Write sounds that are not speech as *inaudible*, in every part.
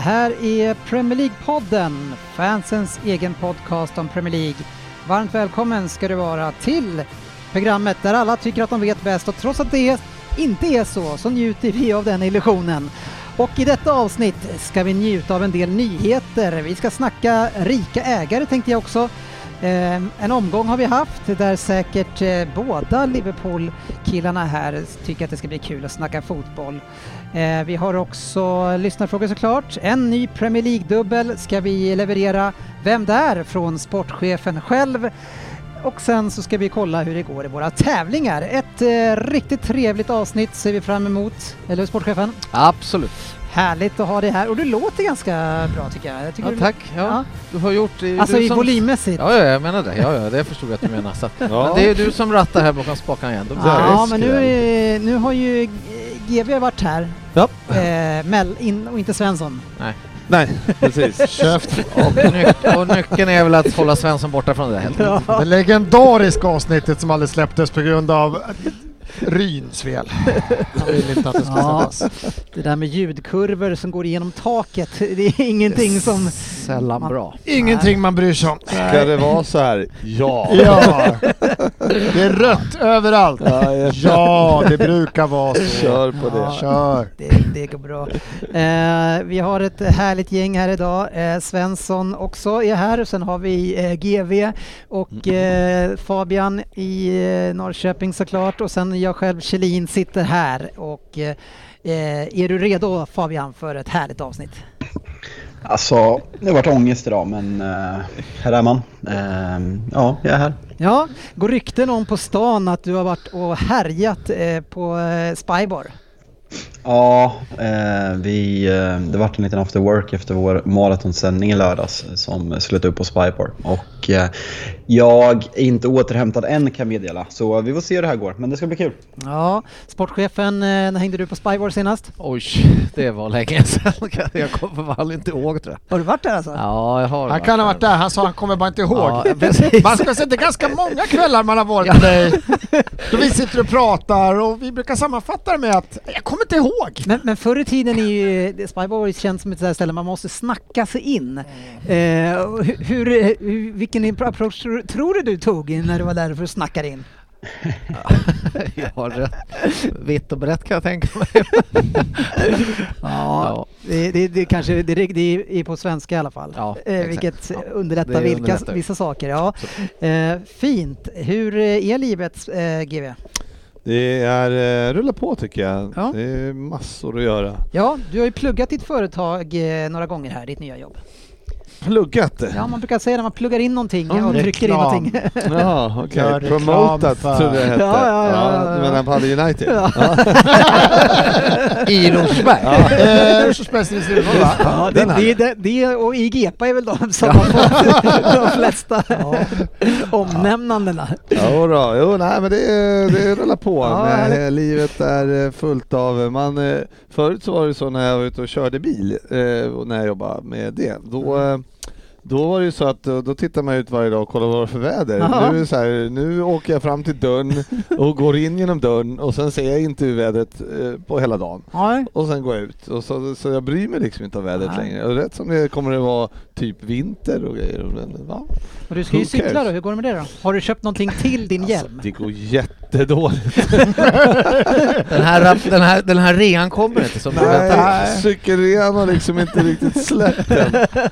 Här är Premier League-podden, fansens egen podcast om Premier League. Varmt välkommen ska du vara till programmet där alla tycker att de vet bäst och trots att det inte är så, så njuter vi av den illusionen. Och i detta avsnitt ska vi njuta av en del nyheter. Vi ska snacka rika ägare tänkte jag också. Ehm, en omgång har vi haft där säkert eh, båda Liverpool-killarna här tycker att det ska bli kul att snacka fotboll. Ehm, vi har också lyssnarfrågor såklart. En ny Premier League-dubbel ska vi leverera. Vem där? Från sportchefen själv. Och sen så ska vi kolla hur det går i våra tävlingar. Ett eh, riktigt trevligt avsnitt ser vi fram emot. Eller hur sportchefen? Absolut. Härligt att ha dig här och du låter ganska bra tycker jag. jag tycker Ja, tack. Ja, Du har gjort... Alltså i som- volymmässigt. Ja, ja, jag menar det. Ja, ja, det förstod jag att du menar. Så. Men det är ju du som rattar här bakom spakarna igen. Ja, men nu, är- nu har ju GV varit här. Ja. Eh, Mell, in, och inte Svensson. Nej, *laughs* precis. Käft. Och, nyc- och nyckeln är väl att hålla Svensson borta från det där helt enkelt. Det legendariska avsnittet som aldrig släpptes på grund av Ryns fel. Han vill inte att det ska Ja. Det där med ljudkurvor som går igenom taket, det är ingenting som... Sällan bra. Ingenting man bryr sig om. Ska det vara så här? Ja. Ja, det är rött överallt. Ja, det brukar vara så. Kör på det. Kör. Det, det går bra. Eh, vi har ett härligt gäng här idag. Eh, Svensson också är här. Sen har vi eh, GV och eh, Fabian i eh, Norrköping såklart. Och sen jag själv, Kjellin, sitter här. Och, eh, eh, är du redo Fabian för ett härligt avsnitt? Alltså, det har varit ångest idag men eh, här är man. Eh, ja, jag är här. Ja, går rykten om på stan att du har varit och härjat eh, på eh, Spybar. Ja, eh, vi, eh, det vart en liten after work efter vår maratonsändning i lördags som slutade upp på Spybar. Och eh, jag är inte återhämtad än kan jag meddela. Så vi får se hur det här går, men det ska bli kul. Ja, sportchefen, eh, när hängde du på Spybar senast? Oj, det var länge *laughs* sedan. Jag kommer väl inte ihåg tror jag. Har du varit där alltså? Ja, jag har Han kan ha varit där, han sa han kommer bara inte ihåg. Ja. Man ska säga att det är ganska *laughs* många kvällar man har varit med dig. Då vi sitter och pratar och vi brukar sammanfatta det med att jag kommer inte ihåg. Men, men förr i tiden är ju ju känt som ett sånt här ställe man måste snacka sig in. Eh, hur, hur, vilken approach tror, du du tog när du var där för att snacka in? *laughs* Jag har rätt vitt och brett kan jag tänka mig. *laughs* Ja, det, det, det kanske det, det är på svenska i alla fall. Ja, eh, vilket Ja, underlättar vilka, underlättar. vissa saker. Ja. Eh, fint. Hur eh, är livet eh, GV? Det är eh, rulla på tycker jag. Ja. Det är massor att göra. Ja, du har ju pluggat ditt företag eh, några gånger här, ditt nya jobb. Pluggat. Ja, man brukar säga när man pluggar in någonting Mm, och trycker in reklam. någonting. *laughs* Ja, okej. Reklam Promotat trodde jag hette. Ja, ja, ja, ja, ja. Du menar Paddy United? Ja. *laughs* I Rosberg. Eh, Rosersbergs Silver va? Ja, det, det, det, det och IGEPA är väl de som har fått *laughs* de flesta omnämnandena. Jo då, jo nej men det, det rullar på. Ja, med, härligt. livet är eh, fullt av, man, eh, förut så var det så när jag var ute och körde bil, eh, och när jag jobbade med det, då eh, då var det ju så att eh, då tittar man ut varje dag och kollar vad det är för väder. Nu, är det så här, nu åker jag fram till dörren *laughs* och går in genom dörren och sen ser jag inte vädret eh, på hela dagen. Ja, Och sen går jag ut. Och så, så jag bryr mig liksom inte om vädret Nej. längre. Och rätt som det kommer det vara typ vinter och grejer. Och den, ja. och du ska ju cykla då, hur går det med det då? Har du köpt någonting till din hjälm? Alltså, det går jättedåligt. *laughs* Den här, den här, den här rean kommer inte som du väntar. Nej, cykelrean har liksom inte riktigt släppt än. *laughs*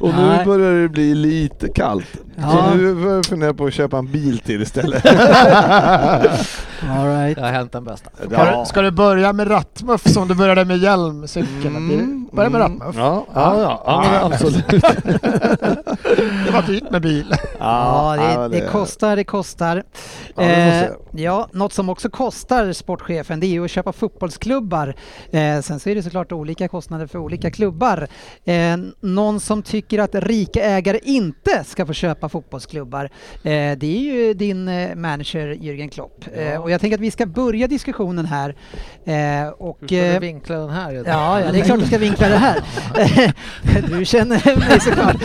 Och nu börjar det bli lite kallt. Ja. Så nu börjar jag på att köpa en bil till istället. *laughs* All right. Det har hänt den bästa. Ska, du, ska du börja med rattmuff som du började med hjälmcykeln? Mm, Börja med mm. rattmuff. Ja, ja, ja, ja absolut. Det var dyrt med bil. Ja, det, det kostar, det kostar. Ja, eh, ja, något som också kostar sportchefen det är ju att köpa fotbollsklubbar. Eh, sen så är det såklart olika kostnader för olika klubbar. Eh, någon som tycker att rika ägare inte ska få köpa fotbollsklubbar, eh, det är ju din eh, manager Jürgen Klopp. Eh, och jag tänker att vi ska börja diskussionen här. Eh, och, Hur ska du vinkla den här? Ja, ja, det är klart du ska vinkla det här. *laughs* du känner mig såklart.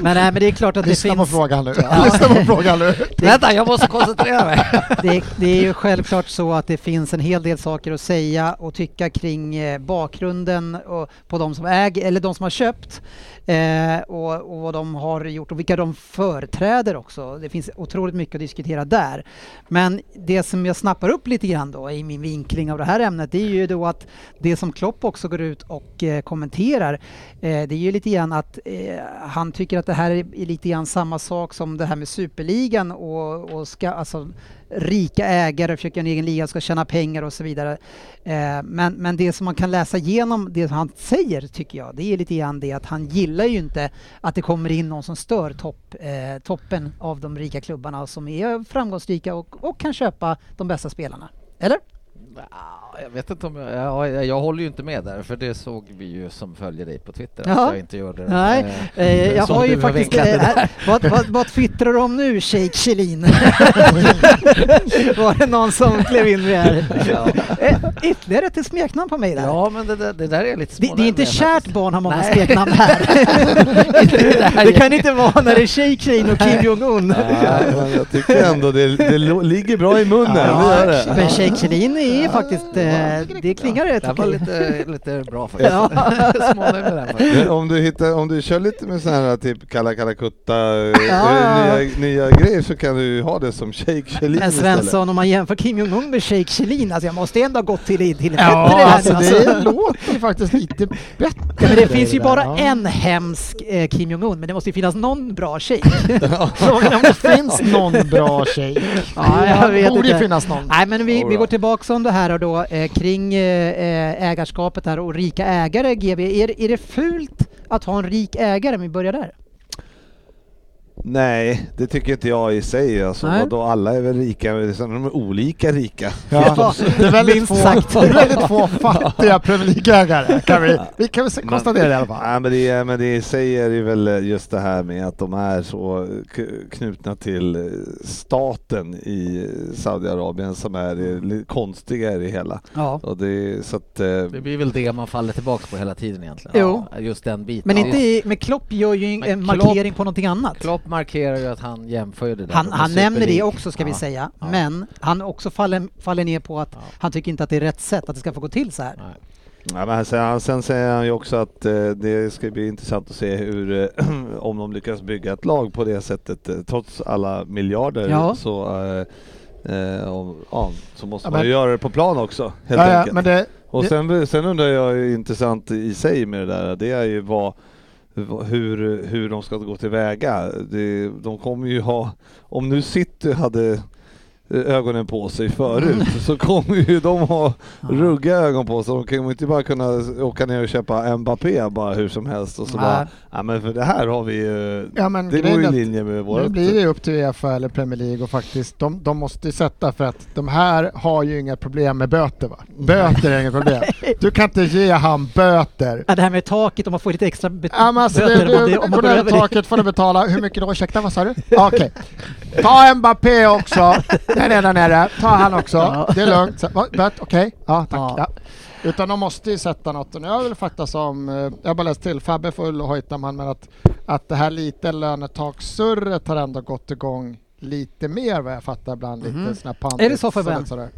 Men, nej, men det är klart att det Lyssna på finns... frågan nu. Ja. *laughs* Lyssna på frågan nu. Vänta, jag måste koncentrera mig! *laughs* Det, det är ju självklart så att det finns en hel del saker att säga och tycka kring eh, bakgrunden och på de som äger, eller de som har köpt eh, och, och vad de har gjort och vilka de företräder också. Det finns otroligt mycket att diskutera där. Men det som jag snappar upp lite grann då i min vinkling av det här ämnet det är ju då att det som Klopp också går ut och eh, kommenterar eh, det är ju lite grann att eh, han tycker att det här är, är lite grann samma sak som det här med superligan och, och ska, alltså, rika ägare försöker en egen liga ska tjäna pengar och så vidare. Eh, men, men det som man kan läsa igenom det som han säger tycker jag, det är lite grann det att han gillar ju inte att det kommer in någon som stör topp, eh, toppen av de rika klubbarna som är framgångsrika och, och kan köpa de bästa spelarna. Eller? Ja, Jag vet inte om jag, ja, jag, jag håller ju inte med där för det såg vi ju som följer dig på Twitter Ja. att jag inte gjorde det. Nej, Eh, eh, jag *laughs* har ju faktiskt... Eh, där. *laughs* vad, vad, vad twittrar du om nu, Sheikh Kjellin? *laughs* Var det någon som klev in med det här? Eh, Ytterligare ett smeknamn på mig där. Ja men det, där- det där är lite Det, det är inte kärt faktiskt. barn har många Nej. smeknamn här. det kan inte vara när det är Sheikh Kjellin och Kim Jong-Un. Ja, jag tycker ändå det, det ligger bra i munnen, det gör det. Men Sheikh Kjellin är faktiskt, eh, det klingar rätt Det här var okej. lite, lite bra *laughs* faktiskt. Ja. *laughs* Om du, hittar, om du kör lite med sådana här typ Kalla Kalla Kutta, eh, *laughs* Ja. nya, nya grejer så kan du ha det som Sheikh Kjellin Men istället. Svensson, om man jämför Kim Jong-Un med Sheikh Kjellin, alltså jag måste ändå ha gått till, till en Ja, bättre alltså än, det låter ju faktiskt lite bättre. Ja, men det finns ju där, bara ja. en hemsk eh, Kim Jong-Un, men det måste ju finnas någon bra tjej. Frågan om det finns någon bra tjej. Ja, jag det vet borde ju inte. finnas någon. Nej, men vi, vi går tillbaka om det här och då eh, Eh, kring eh, eh, ägarskapet här och rika ägare, GB. Är, är det fult att ha en rik ägare? Vi börjar där. Nej, det tycker inte jag i sig. Alltså, Nej. vadå, alla är väl rika, men sen är de olika rika. Ja, det är *laughs* väldigt få, sagt. det är väldigt få *laughs* fattiga Premier League-ägare. Kan vi, vi kan väl se- konstatera det i alla fall. Nej, men det, är- men det säger ju väl just det här med att de är så knutna till staten i Saudiarabien som är det konstiga i det hela. Ja. Och det, så att, eh, Det blir väl det man faller tillbaka på hela tiden egentligen. Jo. Ja, just den biten. Men inte i, men Klopp gör ju en Men markering på någonting annat. Klopp markerar ju att han jämför ju det där Han, han nämner det också ska vi Ja. säga, Ja. men han också faller, faller ner på att Ja. han tycker inte att det är rätt sätt att det ska få gå till så här. Nej. Ja, men sen, sen säger han ju också att eh, det ska bli intressant att se hur, eh, *clears throat* om de lyckas bygga ett lag på det sättet, eh, trots alla miljarder Ja. så, eh, eh, om, ja, så måste Ja, man ju men- göra det på plan också, helt Ja, ja, enkelt. men det, Och det- sen, sen undrar jag, ju intressant i sig med det där, det är ju vad, vad- hur, hur de ska gå tillväga. Det, de kommer ju ha, om nu City hade ögonen på sig förut så kommer ju de ha rugga ögon på sig. De kommer ju inte bara kunna åka ner och köpa Mbappé bara hur som helst och så Nej. bara, ja men för det här har vi ju, Ja, men det går ju är i linje med Nu vårt... blir det upp till Uefa eller Premier League och faktiskt, de, de måste ju sätta för att de här har ju inga problem med böter va? Böter är inga problem. Du kan inte ge han böter. Ja, det här med taket, om man får lite extra bet- Ja, men alltså, böter det, det, om man går över taket får du betala, hur mycket då? Ursäkta, vad sa du? *laughs* Okej. Ta Mbappé också, den är där nere. Ta han också, Ja. det är lugnt. Okej, ja tack. Ja. Ja. Utan de måste ju sätta något. Och nu har jag väl fakta som, eh, jag har bara läst till, Fabbe får väl hojta man, men att, att det här lite lönetakssurret har ändå gått igång lite mer vad jag fattar bland lite Mhm. såna pandits. Är det så, lite sådär.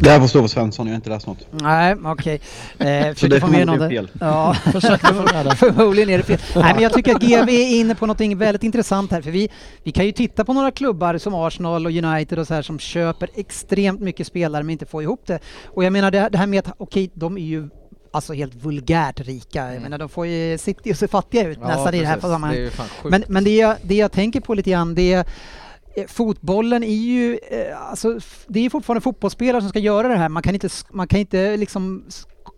Det här får stå på Svensson, jag har inte läst något. Nej, okej. Eh, *laughs* Så det är förmodligen fel. Ja, *laughs* *laughs* förmodligen är det fel. Nej, men jag tycker att GV är inne på något väldigt intressant här, för vi, vi kan ju titta på några klubbar som Arsenal och United och så här som köper extremt mycket spelare men inte får ihop det. Och jag menar det, det här med att, okej, de är ju alltså helt vulgärt rika. Jag Mm. menar de får ju City att se fattiga ut nästan i det här sammanhanget. Men, men det, jag, det jag tänker på lite grann det är Eh, fotbollen är ju, eh, alltså, det är fortfarande fotbollsspelare som ska göra det här. Man kan inte, man kan inte liksom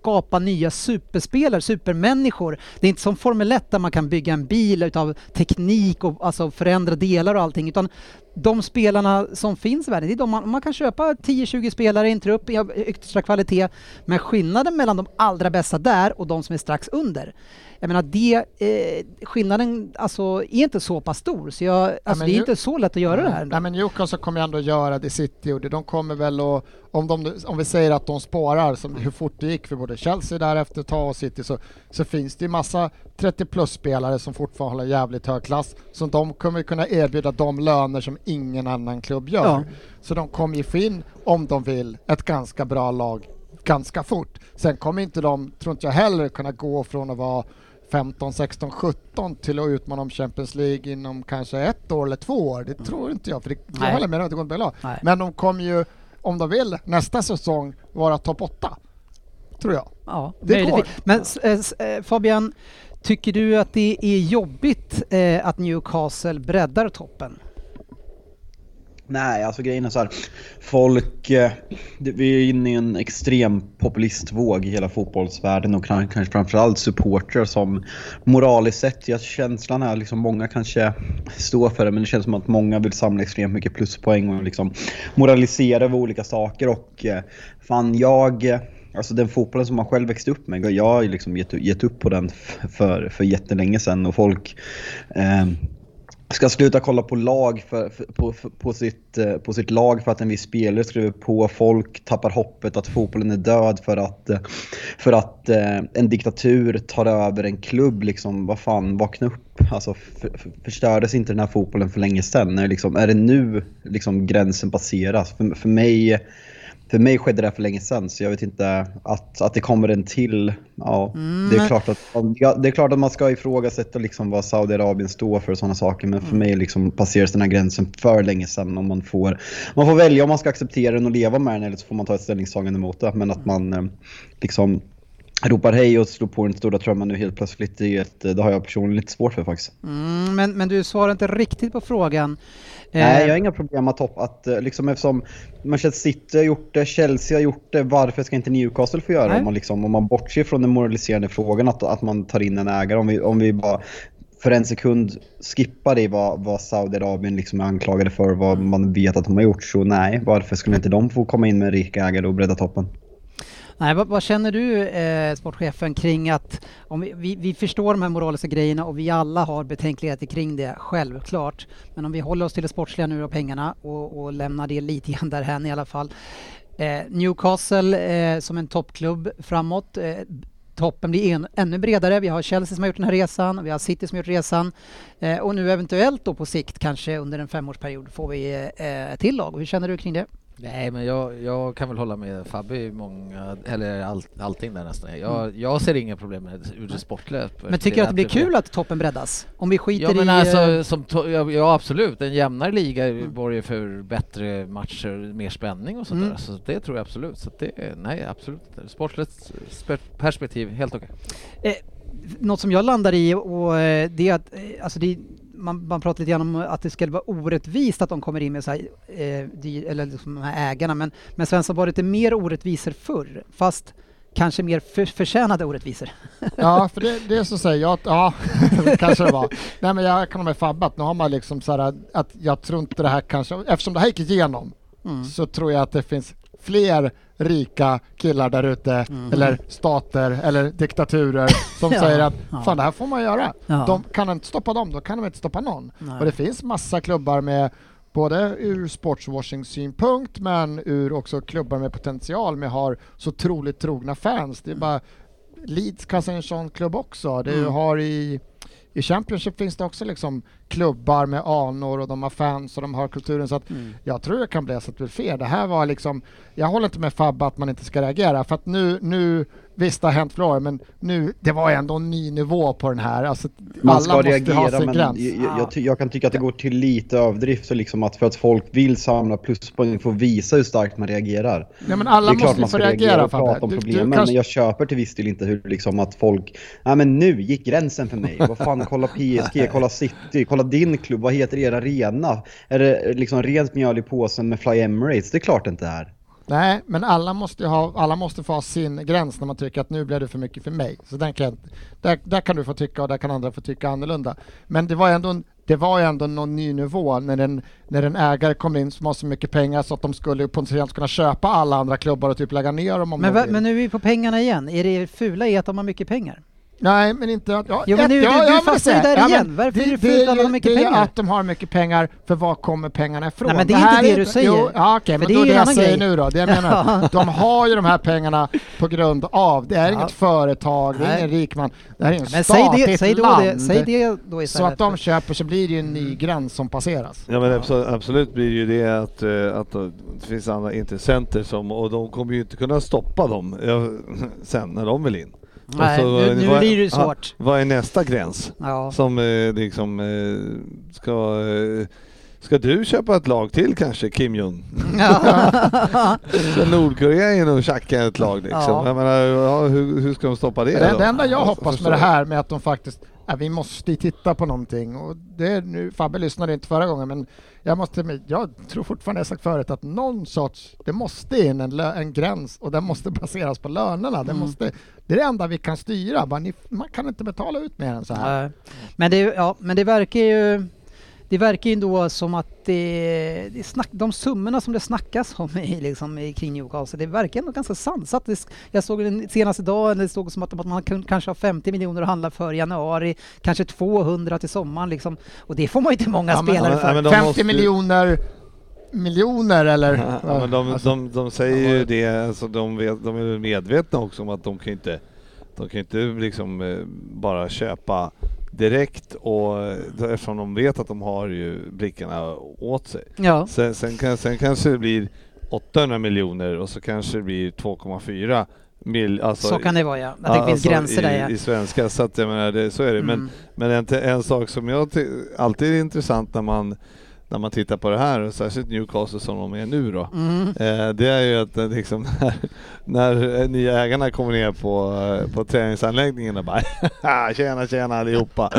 skapa nya superspelare, supermänniskor. Det är inte som Formel 1 där man kan bygga en bil utav teknik och alltså förändra delar och allting, utan de spelarna som finns i världen, det är de man, man kan köpa 10-20 spelare i en trupp i extra kvalitet, men skillnaden mellan de allra bästa där och de som är strax under, jag menar det, eh, skillnaden alltså är inte så pass stor, så jag, alltså, det är ju- inte så lätt att göra det här. Nej men Newcastle kommer ändå göra det City gjorde. De kommer väl att, om, de, om vi säger att de spårar, som hur fort det gick för både Chelsea där efter ett tag och City, så, så finns det ju massa 30 plus-spelare som fortfarande håller jävligt hög klass, som de kommer kunna erbjuda de löner som ingen annan klubb gör. Ja. Så de kommer ju få in, om de vill, ett ganska bra lag ganska fort. Sen kommer inte de, tror inte jag heller, kunna gå från att vara 15, 16, 17 till att utmana om Champions League inom kanske ett år eller två år. Det tror inte jag, för det, jag håller med att det går inte bra. Men de kommer ju, om de vill, nästa säsong vara topp 8. Tror jag. Ja, Det möjligtvis. går. Men eh, eh, Fabian, tycker du att det är jobbigt eh, att Newcastle breddar toppen? Nej, alltså grejen är så här. Folk, eh, vi är inne i en extrem populistvåg i hela fotbollsvärlden och kanske framförallt supportrar som moraliskt sett, jag, känslan är liksom många kanske står för det men det känns som att många vill samla extremt mycket pluspoäng och liksom moralisera över olika saker och eh, fan jag eh, Alltså den fotbollen som man själv växte upp med, jag har ju liksom gett, gett upp på den för, för jättelänge sedan och folk eh, ska sluta kolla på lag för, för, på, för, på, sitt, eh, på sitt lag för att en viss spelare skriver på. Folk tappar hoppet att fotbollen är död för att, eh, för att eh, en diktatur tar över en klubb. Liksom, vad fan, vakna upp. Alltså, för, för, förstördes inte den här fotbollen för länge sedan? Är, det liksom, är det nu liksom, gränsen passeras? För, för mig för mig skedde det här för länge sedan så jag vet inte att, att det kommer en till. Ja, det, men- är klart att, ja, det är klart att man ska ifrågasätta liksom vad Saudiarabien står för och sådana saker men för mig liksom passeras den här gränsen för länge sedan. Om man, får, man får välja om man ska acceptera den och leva med den eller så får man ta ett ställningstagande mot det. Men att man eh, liksom ropar hej och slår på den stora trumman nu helt plötsligt, det, är ett, det har jag personligen lite svårt för faktiskt. Mm, men, men du svarar inte riktigt på frågan. Nej, Eh, jag har inga problem att topp att eh, liksom eftersom Manchester City har gjort det, Chelsea har gjort det, varför ska inte Newcastle få göra det? Om man, liksom, om man bortser från den moraliserande frågan att, att man tar in en ägare. Om vi, om vi bara för en sekund skippar i vad, vad Saudiarabien liksom är anklagade för, vad man vet att de har gjort, så nej, varför skulle inte de få komma in med en rik ägare och bredda toppen? Nej, vad, vad känner du, eh, sportchefen, kring att om vi, vi, vi förstår de här moraliska grejerna och vi alla har betänkligheter kring det, självklart. Men om vi håller oss till det sportsliga nu och pengarna och, och lämnar det lite grann därhän i alla fall. Eh, Newcastle eh, som en toppklubb framåt. Eh, toppen blir en, ännu bredare. Vi har Chelsea som har gjort den här resan, vi har City som har gjort resan eh, och nu eventuellt då på sikt, kanske under en femårsperiod, får vi eh, ett till lag. Hur känner du kring det? Nej, men jag, jag kan väl hålla med Fabbe i många, eller all, allting där nästan. Jag, jag ser inga problem med ur. Mm. Men tycker du att det blir kul att toppen breddas? Om vi skiter Ja men i... alltså, eh, som ja, ja absolut, en jämnare liga Mm. borgar för bättre matcher, mer spänning och sånt Mm. där. Så det tror jag absolut. Så det, nej absolut. Sportligt spe- perspektiv, helt okej. Eh, något som jag landar i och eh, det är att eh, alltså det, man, man pratar lite grann om att det skulle vara orättvist att de kommer in med så här, eh, eller liksom de här ägarna men, men Svensson var lite mer orättvisor förr fast kanske mer för, förtjänade orättvisor. Ja, för det, det är så säger jag att, ja, *laughs* kanske det var. Nej men jag kan ha med Fabbe att nu har man liksom så här att jag tror inte det här kanske, eftersom det här gick igenom Mm. så tror jag att det finns fler rika killar där ute eller stater eller diktaturer som *laughs* Ja, säger att fan det här får man göra. De kan inte stoppa dem, då kan de inte stoppa någon. Nej. Och det finns massa klubbar med både ur sportswashing synpunkt men ur också klubbar med potential med har så otroligt trogna fans. Det är bara Leeds kanske är en sån klubb också. Det Mm. har i, i Championship finns det också liksom klubbar med anor och de har fans och de har kulturen. Så att Mm. jag tror jag kan bli så att det blir fel. Det här var liksom, jag håller inte med Fabbe att man inte ska reagera för att nu, nu visst det har hänt flera år men nu, det var ändå en ny nivå på den här. Alltså, Man alla ska måste reagera ha sin men gräns. jag, jag, jag kan tycka att det går till lite överdrift så liksom att för att folk vill samla pluspoäng får visa hur starkt man reagerar. Nej, men alla det är klart måste man ska reagera reagera och prata om Fabbe. Du- du problemen kanske- men jag köper till viss del inte hur liksom att folk, nej men nu gick gränsen för mig. Vad fan, kolla PSG, kolla City, kolla din klubb, vad heter er arena? Är det liksom rent mjöl i påsen med Fly Emirates? Det är klart det inte är. Nej, men alla måste, ha, alla måste få ha sin gräns när man tycker att nu blev det för mycket för mig. Så den kan, där, där kan du få tycka och där kan andra få tycka annorlunda. Men det var ändå, en- det var ju ändå någon ny nivå när en, när en ägare kom in som har så mycket pengar så att de skulle potentiellt kunna köpa alla andra klubbar och typ lägga ner dem om Men, de va, vill. men nu är vi på pengarna igen. Är det fula i att de har mycket pengar? Nej, men inte... Ja, Jo, men ett- nu- du- du men det fastnar ju där ja, igen. Varför är det det fult att de har mycket det är pengar? att de har mycket pengar, för var kommer pengarna ifrån? Nej, men det är här inte det du säger. Jo, ja, okej, För men det då är är det jag säger grej. nu då. Det jag *laughs* menar, de har ju de här pengarna på grund av, det är Ja. inget företag, det är ingen rik man, det här är en Men stat, säg det är det, ett säg då land. det, säg det då så istället. att de köper så blir det ju en ny gräns som passeras. Ja men absolut, absolut blir det ju det att, eh, att det finns andra intressenter som, och de kommer ju inte kunna stoppa dem ja, *laughs* sen när de vill in. Nej, Och nu- nu vad- blir det ja, svårt. Vad är nästa gräns? Ja. Som eh, liksom eh, ska, eh, ska du köpa ett lag till kanske Kim Jong? Ska *laughs* Nordkorea in och tjacka ett lag liksom? Ja. Menar, ja, hur, hur ska de stoppa det? Det, då? det enda jag Alltså, hoppas med det här med att de faktiskt, ja, vi måste titta på någonting och det är nu, Fabbe lyssnade inte förra gången men jag måste, jag tror fortfarande jag sagt förut att någon sorts, det måste in en, lö, en gräns och den måste baseras på lönerna. Det, Mm. måste, det är det enda vi kan styra, bara, ni, man kan inte betala ut mer än så här. Men det, ja, men det verkar ju det verkar ju ändå som att det, det snack, de summorna som det snackas om i, liksom, i kring Newcastle, det verkar ändå ganska sansat. Det, jag såg den senaste dagen, det stod som att, att man kanske har 50 miljoner att handla för i januari, kanske 200 till sommaren liksom. Och det får man ju inte många Ja, men- spelare men- för. ja, men de 50 måste miljoner miljoner eller? Ja, men de, Alltså, de, de säger ju det, alltså de, vet, de är medvetna också om att de kan inte, de kan inte liksom eh, bara köpa direkt och eh, eftersom de vet att de har ju blickarna åt sig. Ja. Sen, sen, kan, sen kanske det blir 800 miljoner och så kanske det blir 2,4 mil. Alltså, så kan det vara ja. Det finns alltså gränser i, där ja. i svenska, så att jag menar, det, så är det. Men, Mm. men en, en sak som jag alltid är intressant när man, när man tittar på det här, och särskilt Newcastle som de är nu då, Mm. eh, det är ju att eh, liksom, *laughs* när, när eh, nya ägarna kommer ner på, på träningsanläggningen och bara *laughs* tjena tjena allihopa,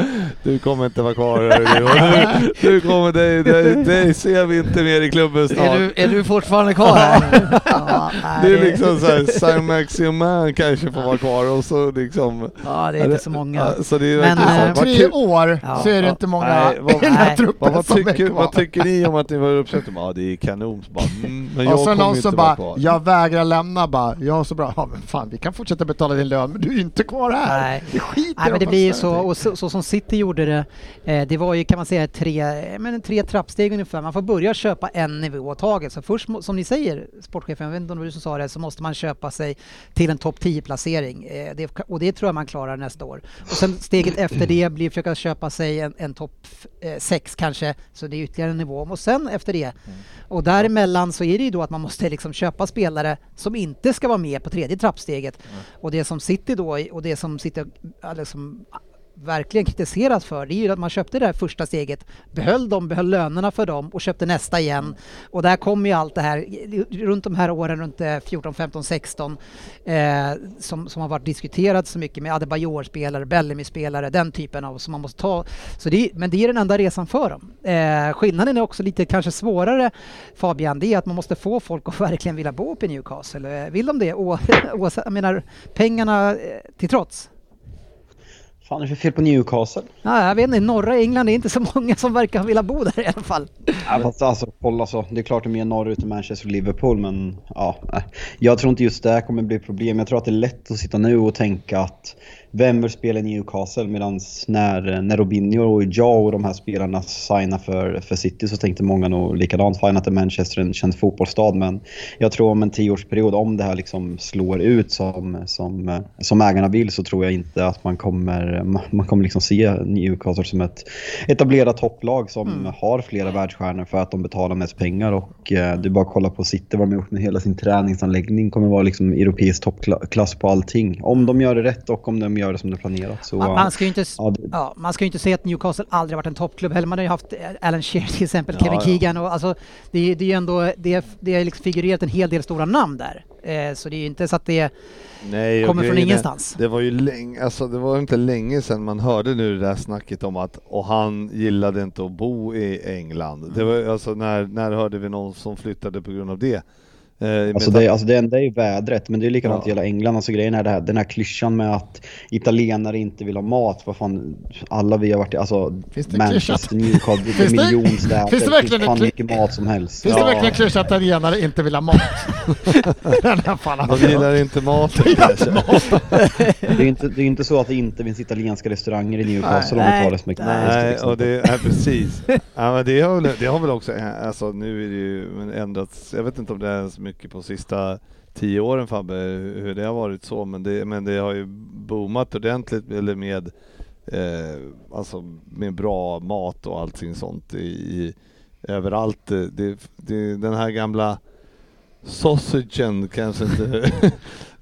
du kommer inte vara kvar du, *laughs* du, kommer, dig, dig, dig ser vi inte mer i klubben snart. Är du, är du fortfarande kvar här? ja, Det är liksom såhär, Saint-Maximin kanske får vara kvar och så liksom... Ja, det är inte så många. Så det är Men, så. tre år Ja. så är det inte många Nej, vad- i den här nej. truppen Vad, vad, som är tycker, kvar. Tycker ni om att ni var uppsatta? Ja, det är kanon. Bara, mm, men jag och så någon som bara, kvar. jag vägrar lämna bara, ja så bra, ja men fan vi kan fortsätta betala din lön men du är inte kvar här. Nej. Det skiter Nej, men det jag blir så, och så, så som City gjorde det, eh, det var ju kan man säga tre, eh, men tre trappsteg ungefär. Man får börja köpa en nivå i taget. Så först, som ni säger, sportchefen, jag vet inte om det var du som sa det, så måste man köpa sig till en topp 10-placering. Eh, det, och det tror jag man klarar nästa år. Och sen steget efter det blir att försöka köpa sig en, en topp 6 kanske, så det är ytterligare en nivå. Och sen efter det, och däremellan så är det ju då att man måste liksom köpa spelare som inte ska vara med på tredje trappsteget. Och det som City då, och det som City ja, liksom, verkligen kritiseras för, det är ju att man köpte det här första steget, behöll dem, behöll lönerna för dem och köpte nästa igen. Och där kommer ju allt det här, runt de här åren, runt eh, 14, 15, 16, eh, som, som har varit diskuterat så mycket med Adebayor-spelare, Bellamy-spelare, den typen av som man måste ta. Så det, är- men det är den enda resan för dem. Eh, skillnaden är också lite kanske svårare, Fabian, det är att man måste få folk att *laughs* verkligen vilja bo uppe i Newcastle. Eh, Vill de det? Å, *laughs* oavsett- jag menar, pengarna eh, till trots. Fan är det för fel på Newcastle? Ja, jag vet inte, norra England är inte så många som verkar vilja bo där i alla fall. Ja, fast alltså, kolla så. Det är klart det är mer norrut än Manchester och Liverpool, men ja. nej. Jag tror inte just det här kommer bli problem. Jag tror att det är lätt att sitta nu och tänka att vem vill spela i Newcastle? Medan när, när Robinho och Jao och de här spelarna signade för, för City så tänkte många nog likadant. Fine att Manchester är en känd fotbollsstad men jag tror om en tioårsperiod, om det här liksom slår ut som, som, som ägarna vill så tror jag inte att man kommer, *laughs* man kommer liksom se Newcastle som ett etablerat topplag som Mm. har flera världsstjärnor för att de betalar mest pengar och eh, du bara kolla på City vad de har gjort med hela sin träningsanläggning kommer vara liksom europeisk toppklass på allting. Om de gör det rätt och om de gör det som det är planerat. Så, Man, man ska ju inte, ja, det- ja, man ska ju inte säga att Newcastle aldrig varit en toppklubb heller. Man har ju haft Alan Shearer till exempel, Ja, Kevin ja. Keegan och alltså det, är- det är ju ändå, det, det har liksom figurerat en hel del stora namn där. Eh, så det är ju inte så att det Nej, kommer från ingenstans. Det var ju länge, alltså det var inte länge sedan man hörde nu det där snacket om att och han gillade inte att bo i England. Det var alltså när, när hörde vi någon som flyttade på grund av det? Eh, Alltså det, alltså det enda är ju vädret, men det är likadant Ja. i hela England. Alltså grejen är det här, den här klyschan med att italienare inte vill ha mat. Vad fan, alla vi har varit i, alltså Manchester, Newcastle, är det- miljonstäder. finns det *laughs* verkligen fan en mycket mat som helst. Finns Ja. det verkligen klyscha att italienare inte vill ha mat? *laughs* Fan De gillar inte kanske. *laughs* Det är inte, det är inte så att det inte finns italienska restauranger i Newcastle om vi tar det som ett Nej, exempel. och det är precis. Ja, men det, har väl, det har väl också, alltså nu är det ju men ändrats, jag vet inte om det är så mycket på sista tio åren Fabbe, hur det har varit så, men det, men det har ju boomat ordentligt, eller med, eh, alltså med bra mat och allting sånt i, i överallt. Det, det, den här gamla sausagen kanske inte... *laughs*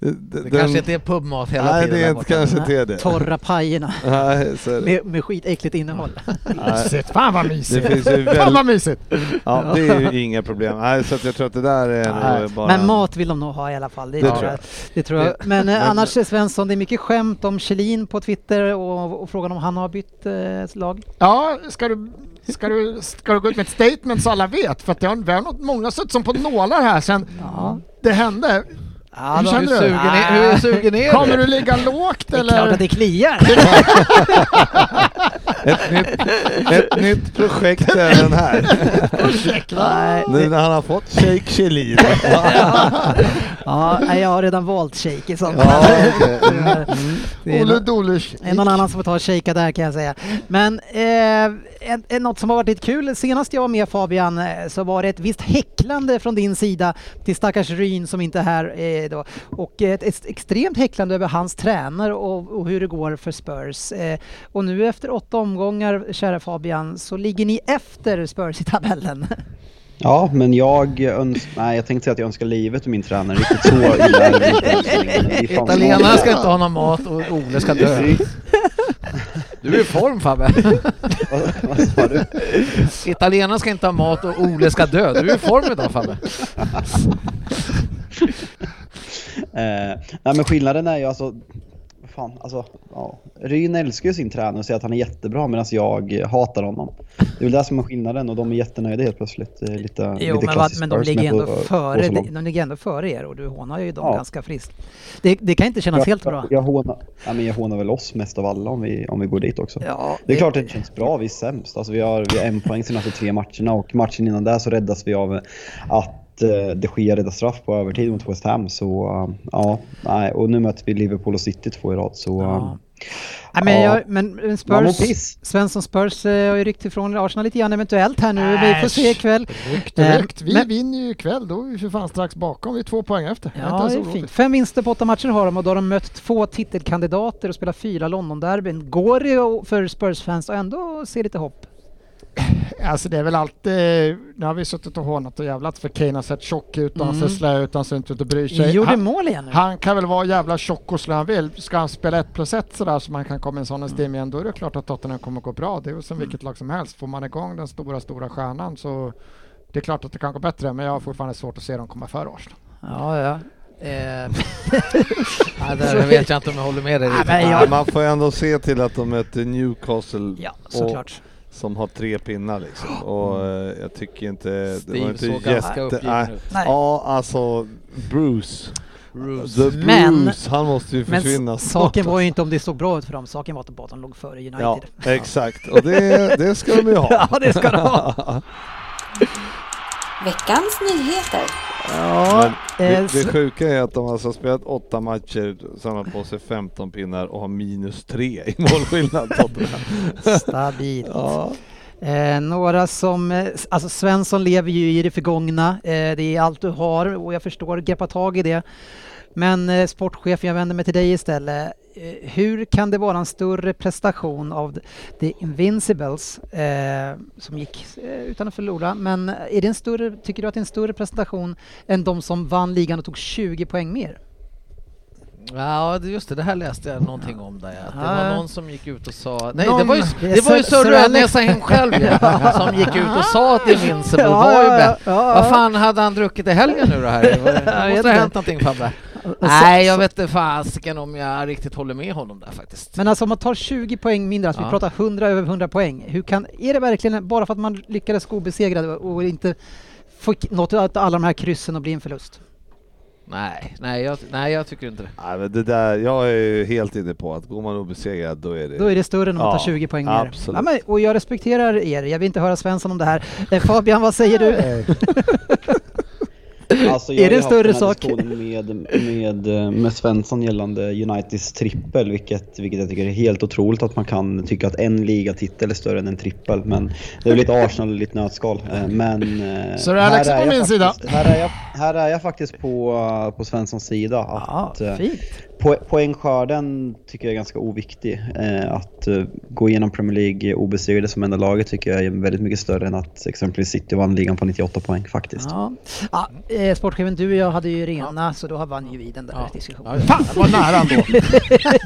Det kanske inte är pubmat hela Nej, tiden det där är inte, kanske inte är det. torra pajerna Nej, så är det. med, med skitäckligt innehåll. Nej. Mysigt, fan vad Det mysigt. finns ju Fan väl, vad mysigt. ja, det är ju inga problem. Nej, så att jag tror att det där är Nej, nog bara... Men mat vill de nog ha i alla fall. Det, Det tror jag. jag. Det tror jag. Det- Men, eh, men- annars eh, Svensson, det är mycket skämt om Kjellin på Twitter och, och frågan om han har bytt eh, lag. Ja, ska du, ska, du, ska du gå ut med ett statement så alla vet? För att det har, vi har nog många suttit som på nålar här sen Ja. det hände. Ja, Hur känner Hur du? sugen är, hur sugen är Kommer du? ligga lågt Det är klart eller? att det kliar. *laughs* Ett nytt, ett nytt projekt är den här. Nej, Nu när han har fått Shake Kjellin. ja, jag har redan valt shake i sånt. Ja, Olle nå- Dolus. det är någon annan som får ta och shakea där kan jag säga. Men eh, en, en, något som har varit lite kul, senast jag var med Fabian eh, så var det ett visst häcklande från din sida till stackars Ryn som inte är här eh, då. Och ett, ett extremt häcklande över hans tränare och, och hur det går för Spurs. Eh, och nu efter åtta omgångar, kära Fabian, så ligger ni efter Spurs i tabellen. Ja, men jag önskar... Nej, jag tänkte säga att jag önskar livet ur min tränare. Riktigt så illa är det *laughs* Italienarna ska inte ha någon mat och Ole ska dö. Du är i form Fabbe. Vad, vad sa du? Italienarna ska inte ha mat och Ole ska dö. Du är i form idag Fabbe. Eh, nej men skillnaden är ju alltså, fan, alltså, ja. Ryn älskar ju sin tränare och säger att han är jättebra medan jag hatar honom. Det är väl det som är skillnaden och de är jättenöjda helt plötsligt. Lite, Jo, lite men, vad, men de ligger ändå före, de ligger ändå före er och du hånar ju dem Ja. ganska friskt. Det, det kan inte kännas helt bra. Jag, jag, hånar, ja, men jag hånar väl oss mest av alla om vi, om vi går dit också. Ja, Det är klart att det känns bra, vi är sämst. Alltså vi, har, vi har en poäng senaste tre matcherna och matchen innan där så räddas vi av att de Gea räddar straff på övertid mot West Ham. Så eh, ja, nej. och nu möter vi Liverpool och City två i rad. Så Ja. eh, Nej, men, Ja. jag, men Spurs. Svensson Spurs eh, har ju ryckt ifrån Arsenal lite grann eventuellt här nu. Vi får Äsch. se ikväll. Rykt rykt. Vi men- vinner ju ikväll, då är vi för fan strax bakom. Vi är två poäng efter. Ja, det är fint. Fem vinster på åtta matcher har de och då har de mött två titelkandidater och spelat fyra London-derbyn. Går det för Spurs-fans att ändå se lite hopp? Alltså det är väl alltid, nu har vi suttit och hånat och jävlat för Kane har sett tjock ut och han Mm. ser slö ut, han ser inte ut att bry sig. Gjorde han, mål igen nu. han kan väl vara jävla tjock och slö han vill. Ska han spela ett plus ett sådär så man kan komma i en sån esteem igen, då är det klart att Tottenham kommer gå bra. Det är ju som vilket lag som helst. Får man igång den stora, stora stjärnan så det är klart att det kan gå bättre, men jag har fortfarande svårt att se dem komma före Arsenal. Ja, ja. Eh, *laughs* Ja, där vet jag inte om jag håller med dig Nej, riktigt. men Nej, jag, man får ändå se till att de möter Newcastle ja, och, såklart. Som har tre pinnar liksom. Och eh, jag tycker inte... Det var Steve inte såg ganska uppgiven nej. ut. Nej. Ja, alltså Bruce. Bruce. The Men- Bruce, han måste ju Men försvinna s- saken snart. var ju inte om det såg bra ut för dem, saken var att de låg före United. Ja, exakt. Och det, det ska de ju ha. *laughs* Ja, det ska de ha. *laughs* Veckans nyheter. Ja, Men eh, det, det sjuka är att de alltså har spelat åtta matcher, samlat på sig 15 pinnar och har minus tre i målskillnad. *laughs* Stabilt. ja. Eh, några som, eh, alltså Svensson lever ju i det förgångna, eh, det är allt du har och jag förstår, greppa tag i det. Men eh, sportchefen, jag vänder mig till dig istället. Eh, hur kan det vara en större prestation av the- Invincibles eh, som gick eh, utan att förlora, men är det en större, tycker du att det är en större prestation än de som vann ligan och tog 20 poäng mer? Ja, just det, det här läste jag någonting om där. Att det var någon som gick ut och sa... Nej, Någon- det var ju, Det var ju Sir- Rödnäsa själv *laughs* ja, som gick ut och sa att Invincible Ja, var ju bättre. ja, ja. Vad fan hade han druckit i helgen nu då här? Det *laughs* måste ha hänt någonting Fabbe. Nej, jag vet inte fasiken om jag riktigt håller med honom där faktiskt. Men alltså om man tar 20 poäng mindre, alltså vi Ja. pratar 100 över 100 poäng. Hur kan, är det verkligen bara för att man lyckades gå obesegrad och inte fick något av alla de här kryssen och bli en förlust? Nej, nej jag, nej, jag tycker inte det. Nej, men det där, jag är ju helt inne på att går man obesegrad då är det... Då är det större än om man Ja, tar 20 poäng mer. absolut. Ja, men, och jag respekterar er, jag vill inte höra Svensson om det här. Eh, Fabian, vad säger du? *laughs* Alltså, Är det en större sak? Med, med, eh, med Svensson gällande Uniteds trippel, vilket, vilket jag tycker är helt otroligt att man kan tycka att en ligatitel är större än en trippel. Men det är väl lite Arsenal lite nötskal. Eh, Men eh, Så det är Alex på jag min sida. Här är jag, här är jag faktiskt på, på Svenssons sida. Ja, Att, eh, fint. Po poängskörden tycker jag är ganska oviktig. Eh, att eh, gå igenom Premier League obesegrade som enda laget tycker jag är väldigt mycket större än att exempelvis City vann ligan på 98 poäng faktiskt. Ja. Ja, eh, sportchefen, du och jag hade ju rena, så då vann ju vi den där Ja. diskussionen. Fan vad nära ändå.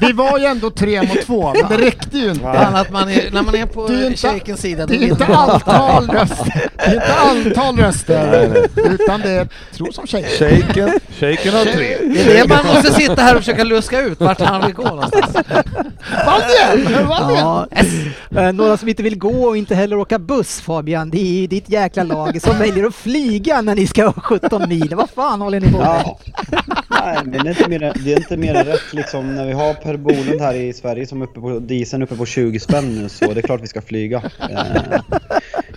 *laughs* Vi var ju ändå tre mot två, men det räckte ju inte. Att man är, när man är på shejkens sida, Det är inte antal *laughs* röster, det är inte antal röster, utan det är tro som tjejer. Shaken, shaken har tre. Det är det man måste sitta här och försöka luska ut vart han vill gå någonstans. Vann igen! Vann igen! Ja, eh, några som inte vill gå och inte heller åka buss Fabian, det är ju ditt jäkla lag som väljer att flyga när ni ska 17 mil. Vad fan håller ni på med? Ja. Nej, men det är inte mer, det är inte mer rätt liksom när vi har Per Bolund här i Sverige som är uppe på dieseln uppe på 20 spänn nu så det är klart vi ska flyga.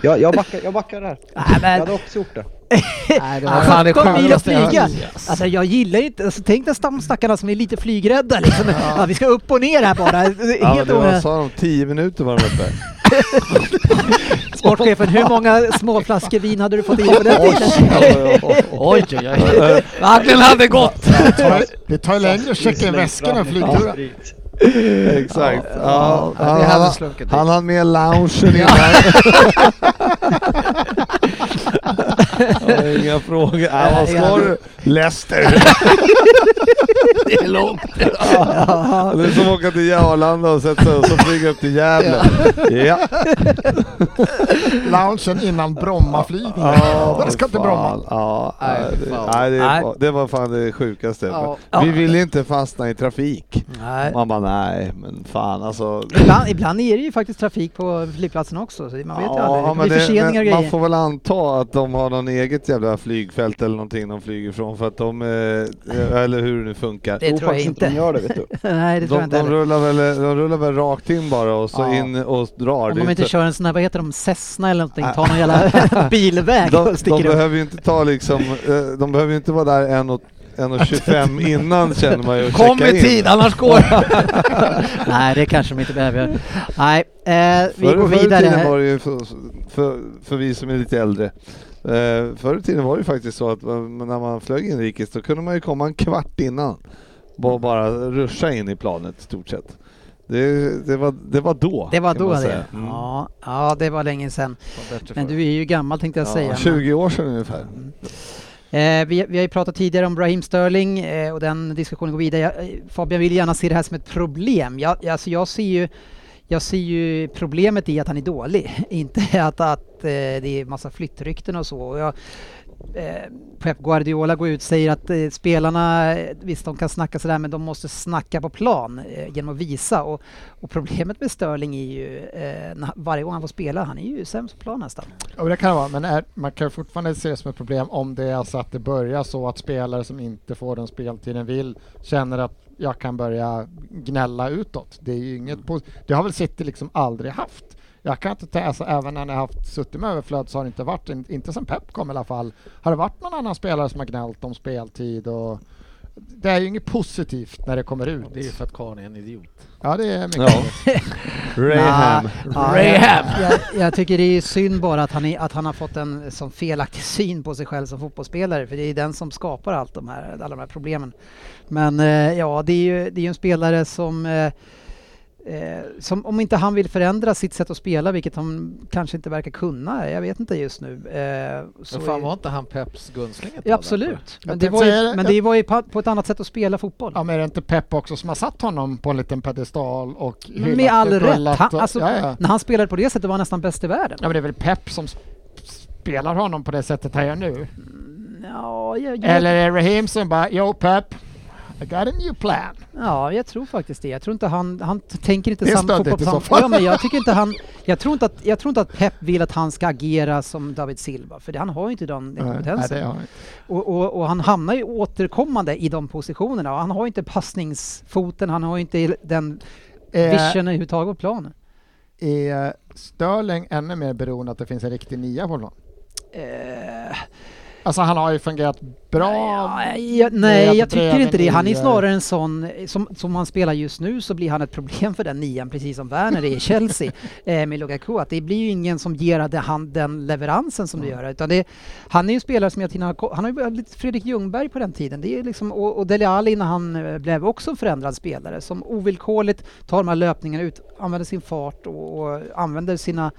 Jag, jag, backar, jag backar där. *laughs* Nej, Jag men- hade också gjort det. *laughs* Nej, det det 17 mil att jag flyga! Alltså jag gillar inte, alltså, tänk de stackarna som är lite flygrädda liksom. Ja, vi ska upp och ner här bara. *laughs* Ja, men Helt det var, sa de, tio minuter var de uppe. Sportchefen, hur många små flaskor vin hade du fått i dig på den tiden? Oj, oj, oj. Vagnen hade gått! Det tar- Det tar ju längre att checka in väskan än flygturen. *laughs* Exakt. Ja, Ja, han, han, han dit. hann med loungen innan. *laughs* *laughs* *laughs* Ja, Inga frågor. Ja, vad ska du? Leicester. *laughs* Det är långt. Ja, Det är som att åka till Arlanda och sätta sig och så flyga upp till Gävle. Ja. Loungen innan Brommaflygningen. Ja, Den ska till Bromma. Ja, Nej, nej, det, Nej. det var fan det sjukaste. Ja. Vi ville inte fastna i trafik. Nej. Man bara nej, men fan alltså. Ibland, ibland är det ju faktiskt trafik på flygplatsen också, så man vet ju aldrig. Det blir förseningar och men man grejer. får väl anta att de har någon eget jävla flygfält eller någonting de flyger ifrån för att de, eh, eller hur det nu funkar. Det tror jag inte. de gör det vet du. *laughs* Nej, det tror jag De, inte de, heller. rullar väl, de rullar väl rakt in bara och så Ja. in och drar. Om de inte inte- kör en sån här, vad heter de, Cessna eller någonting, tar någon jävla *laughs* bilväg de, och de sticker upp. behöver ju inte ta liksom, eh, de behöver ju inte vara där en och 1.25 *laughs* innan känner man ju och Kom checka i in. tid, annars går *laughs* Nej, det kanske de inte behöver göra. Nej, eh, vi Förr, går förr i tiden vidare. var det ju för, för, för vi som är lite äldre. Eh, förr i tiden var det ju faktiskt så att när man flög inrikes då kunde man ju komma en kvart innan. Bara, bara ruscha in i planet i stort sett. Det, det, var, det var då. Det var då det. säga. Mm. Ja, ja, det var länge sedan. Men du är ju gammal tänkte jag säga. Ja, 20 år sedan ungefär. Eh, vi, vi har ju pratat tidigare om Raheem Sterling eh, och den diskussionen går vidare. Jag, eh, Fabian vill gärna se det här som ett problem. Jag, alltså jag, ser ju, jag ser ju problemet i att han är dålig, *laughs* inte att, att eh, det är massa flyttrykten och så. Och jag, Eh, Pep Guardiola går ut och säger att eh, spelarna, eh, visst de kan snacka sådär men de måste snacka på plan eh, genom att visa. Och, och problemet med Sterling är ju, eh, när, varje gång han får spela, han är ju sämst på plan nästan. Ja, det kan det vara, men är, man kan fortfarande se det som ett problem om det är alltså att det börjar så att spelare som inte får den speltiden vill känner att jag kan börja gnälla utåt. Det är ju inget på, det har väl City liksom aldrig haft. Jag kan inte ta, alltså, även när ni har haft suttit med överflöd så har det inte varit, in- inte sen Pep kom i alla fall, har det varit någon annan spelare som har gnällt om speltid och det är ju inget positivt när det kommer ut. Det är ju för att karln är en idiot. Ja, det är mycket. Ja. *laughs* Raham. Raham. Jag, jag, jag tycker det är synd bara att han, är, att han har fått en sån felaktig *laughs* syn på sig själv som fotbollsspelare, för det är den som skapar allt de här, alla de här problemen. Men eh, ja, det är ju det är en spelare som eh, som om inte han vill förändra sitt sätt att spela, vilket han kanske inte verkar kunna, jag vet inte just nu. Eh, så Men fan är- var inte han Peps gunsling Ja, absolut. Men det, var ju, det. men det var ju på, på ett annat sätt att spela fotboll. Ja, men är det inte Pep också som har satt honom på en liten pedestal och Men med all och rätt. Han, alltså, ja, ja. När han spelade på det sättet var han nästan bäst i världen. ja, men det är väl Pep som sp- spelar honom på det sättet han gör nu? Ja, jag, jag, Eller är det Raheem som bara Yo Pep, I got a new plan. ja, jag tror faktiskt det. Jag tror inte han, han tänker inte samma fotboll som... Ja, men jag tycker inte han... Jag tror inte, att, jag tror inte att Pep vill att han ska agera som David Silva, för det, han har ju inte den, den Nej, kompetensen. inte. Och, och, och han hamnar ju återkommande i de positionerna och han har ju inte passningsfoten, han har ju inte den Eh, visionen överhuvudtaget på planen. är Sterling ännu mer beroende att det finns en riktig nia på plan? Eh, Alltså han har ju fungerat bra. Ja, med nej, jag tycker inte det. Han är snarare en sån, som, som han spelar just nu så blir han ett problem för den nian, precis som Werner är i Chelsea *laughs* eh, med Lukaku. Att det blir ju ingen som ger det, han den leveransen som det gör. Utan det, han är ju en spelare som jag till, han har ju lite Fredrik Ljungberg på den tiden. Det är liksom, och, och Dele Alli när han eh, blev också en förändrad spelare som ovillkorligt tar de här löpningarna ut, använder sin fart och, och använder sina...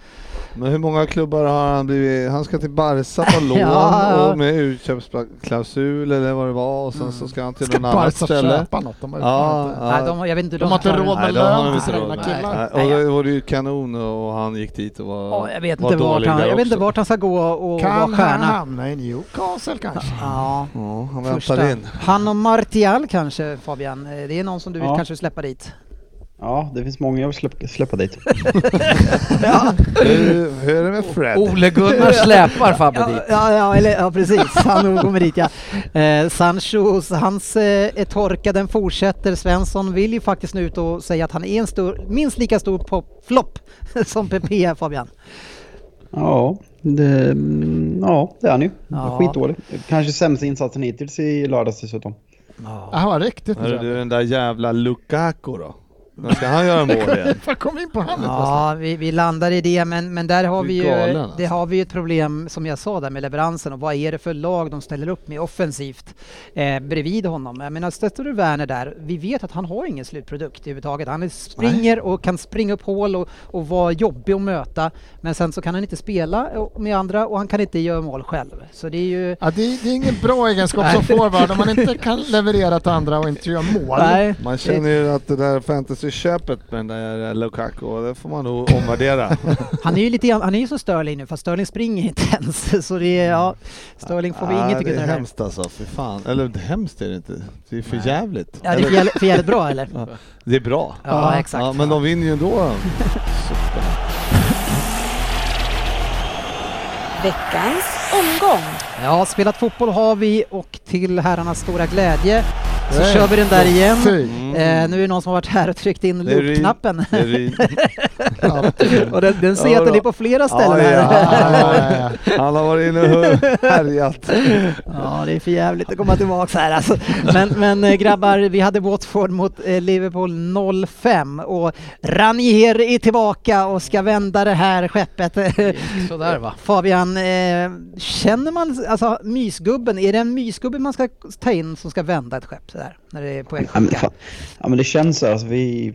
Men hur många klubbar har han blivit? Han ska till Barca på *laughs* lån Ja, ja. och med utköpsklausul eller vad det var och sen Mm. så ska han till Ska något annat Barca ställe. köpa något? De Ja, inte- ja. Nej, de, har- jag vet inte hur De har inte råd med Nej, de har lön de till inte sina egna killar. Nej, och det var ju kanon och han gick dit och var, Ja, jag vet var inte vart dålig han, där jag vet inte vart han ska gå och vara Kan han stjärna. hamna i Newcastle kanske? Ja, Ja, han väntar första. in. Han och Martial kanske Fabian, Eh, det är någon som du vill Ja. kanske släppa dit? Ja, det finns många jag vill släppa, släppa dit. *laughs* Hur, hur är det med Fred? Ole-Gunnar släpar Fabbe Ja, dit. ja, ja, eller, ja precis, han kommer dit ja. *laughs* Eh, Sancho, hans eh, torka, den fortsätter. Svensson vill ju faktiskt nu ut och säga att han är en stor, minst lika stor pop- flopp *laughs* som PP Fabian. Ja, det, mm, ja, det är han ju. Ja. Skitdålig. Kanske sämsta insatsen hittills i lördags dessutom. Ja. Han var riktigt Hörru bra. du, den där jävla Lukaku då? När ska han göra mål igen? *laughs* Fan kom in på honom Ja, vi, vi landar i det, men, men där har är vi ju, galen, det alltså. har vi ju ett problem som jag sa där med leveransen och vad är det för lag de ställer upp med offensivt eh, bredvid honom. Jag menar, stöter du Werner där, vi vet att han har ingen slutprodukt överhuvudtaget. Han är, springer och kan springa upp hål och, och vara jobbig att möta, men sen så kan han inte spela med andra och han kan inte göra mål själv. Så det är ju... Ja, det, det är ingen bra egenskap som Nej. forward om man inte kan leverera till andra och inte göra mål. Nej, Man känner ju att det där fantasy-köpet med den där Lukaku, det får man nog omvärdera. *laughs* han är ju lite han är ju som Sterling nu, fast Sterling springer inte ens. *laughs* Så det är, ja, Sterling får vi Ja, inget Det är hemskt alltså, för fan. Eller hemskt är det inte. Det är för jävligt. Ja, det är för jävligt, för jävligt bra eller? *laughs* Ja, det är bra. Ja, exakt. Ja, men de vinner ju ändå. Veckans omgång. Ja, spelat fotboll har vi och till herrarnas stora glädje så Nej, kör vi den där igen. Fy. Eh, nu är det någon som har varit här och tryckt in loop-knappen. *laughs* Och den, den ser Ja, jag att den är på flera Ja, ställen här. Ja, ja, ja. *laughs* Han har varit inne och härjat. Ja, det är för jävligt att komma tillbaka här alltså. Men, men eh, grabbar, vi hade Watford mot eh, Liverpool 0-5 och Ranier är tillbaka och ska vända det här skeppet. Sådär va. Fabian, eh, känner man, alltså mysgubben, är det en mysgubbe man ska ta in som ska vända ett skepp sådär? När det är på väg Ja men, det känns alltså, vi...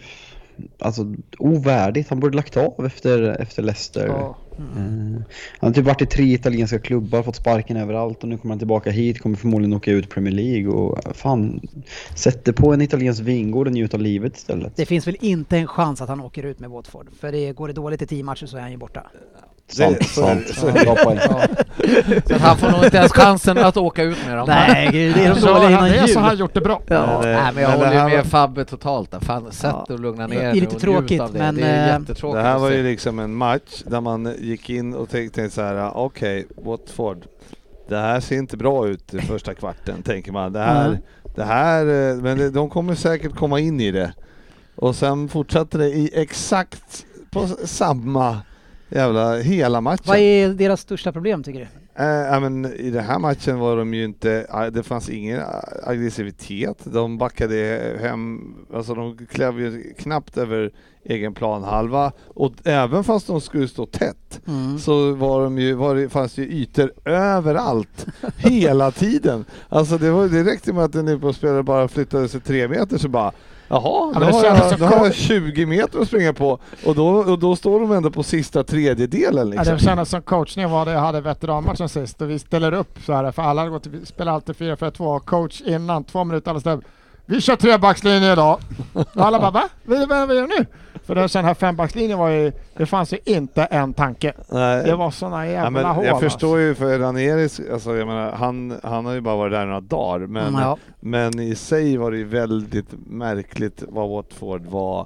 Alltså ovärdigt, han borde lagt av efter, efter Leicester. Ja. Eh, Han har typ varit i tre italienska klubbar, fått sparken överallt och nu kommer han tillbaka hit, kommer förmodligen åka ut Premier League och fan, sätter på en italiensk vingård och njuter av livet istället. Det finns väl inte en chans att han åker ut med Watford, för det går det dåligt i tio matcher så är han ju borta. Sant, Det- är det- *laughs* så är det. Han får nog inte ens chansen att åka ut med dem. Nej, gud, det är *laughs* de Så dåliga han, innan det är så jul. han gjort det bra. Ja. Men, Nej, men jag men det håller ju med var- Fabbe totalt där. Fan, sätt Ja. att lugna Det ner är dig lite och tråkigt, av det. men, det är eh, jättetråkigt Det här var ju liksom en match där man gick in och tänkte så här: okej, Watford. Det här ser inte bra ut i första kvarten, tänker man. Det här, Nej. det här, eh, men det- de kommer säkert komma in i det. Och sen fortsatte det i exakt på samma jävla hela matchen. Vad är deras största problem tycker du? Ja, men I den här matchen var de ju inte, det fanns ingen aggressivitet. De backade hem, alltså de klev ju knappt över egen planhalva och även fast de skulle stå tätt Mm. så var de ju, var det, fanns ju ytor överallt hela tiden. Alltså det, var, det räckte med att en Liverpool-spelare bara flyttade sig tre meter så bara Jaha, Ja, då har, jag, då har jag kort. 20 meter att springa på och då, och då står de ändå på sista tredjedelen Ja, liksom. det kändes som coachningen var det jag hade veteranmatchen sist och vi ställer upp så här för alla gått, vi spelar alltid 4-4-2 coach innan, två minuter ställer upp. Vi kör trebackslinje idag. Och alla bara va? Vad gör vi nu? För den sån här fembackslinjen var ju, det fanns ju inte en tanke. Nej. Det var såna jävla Ja, men hål. jag alltså. förstår ju för Ranieris, alltså jag menar, han, han har ju bara varit där några dagar, men, Mm, ja. men i sig var det ju väldigt märkligt vad Watford var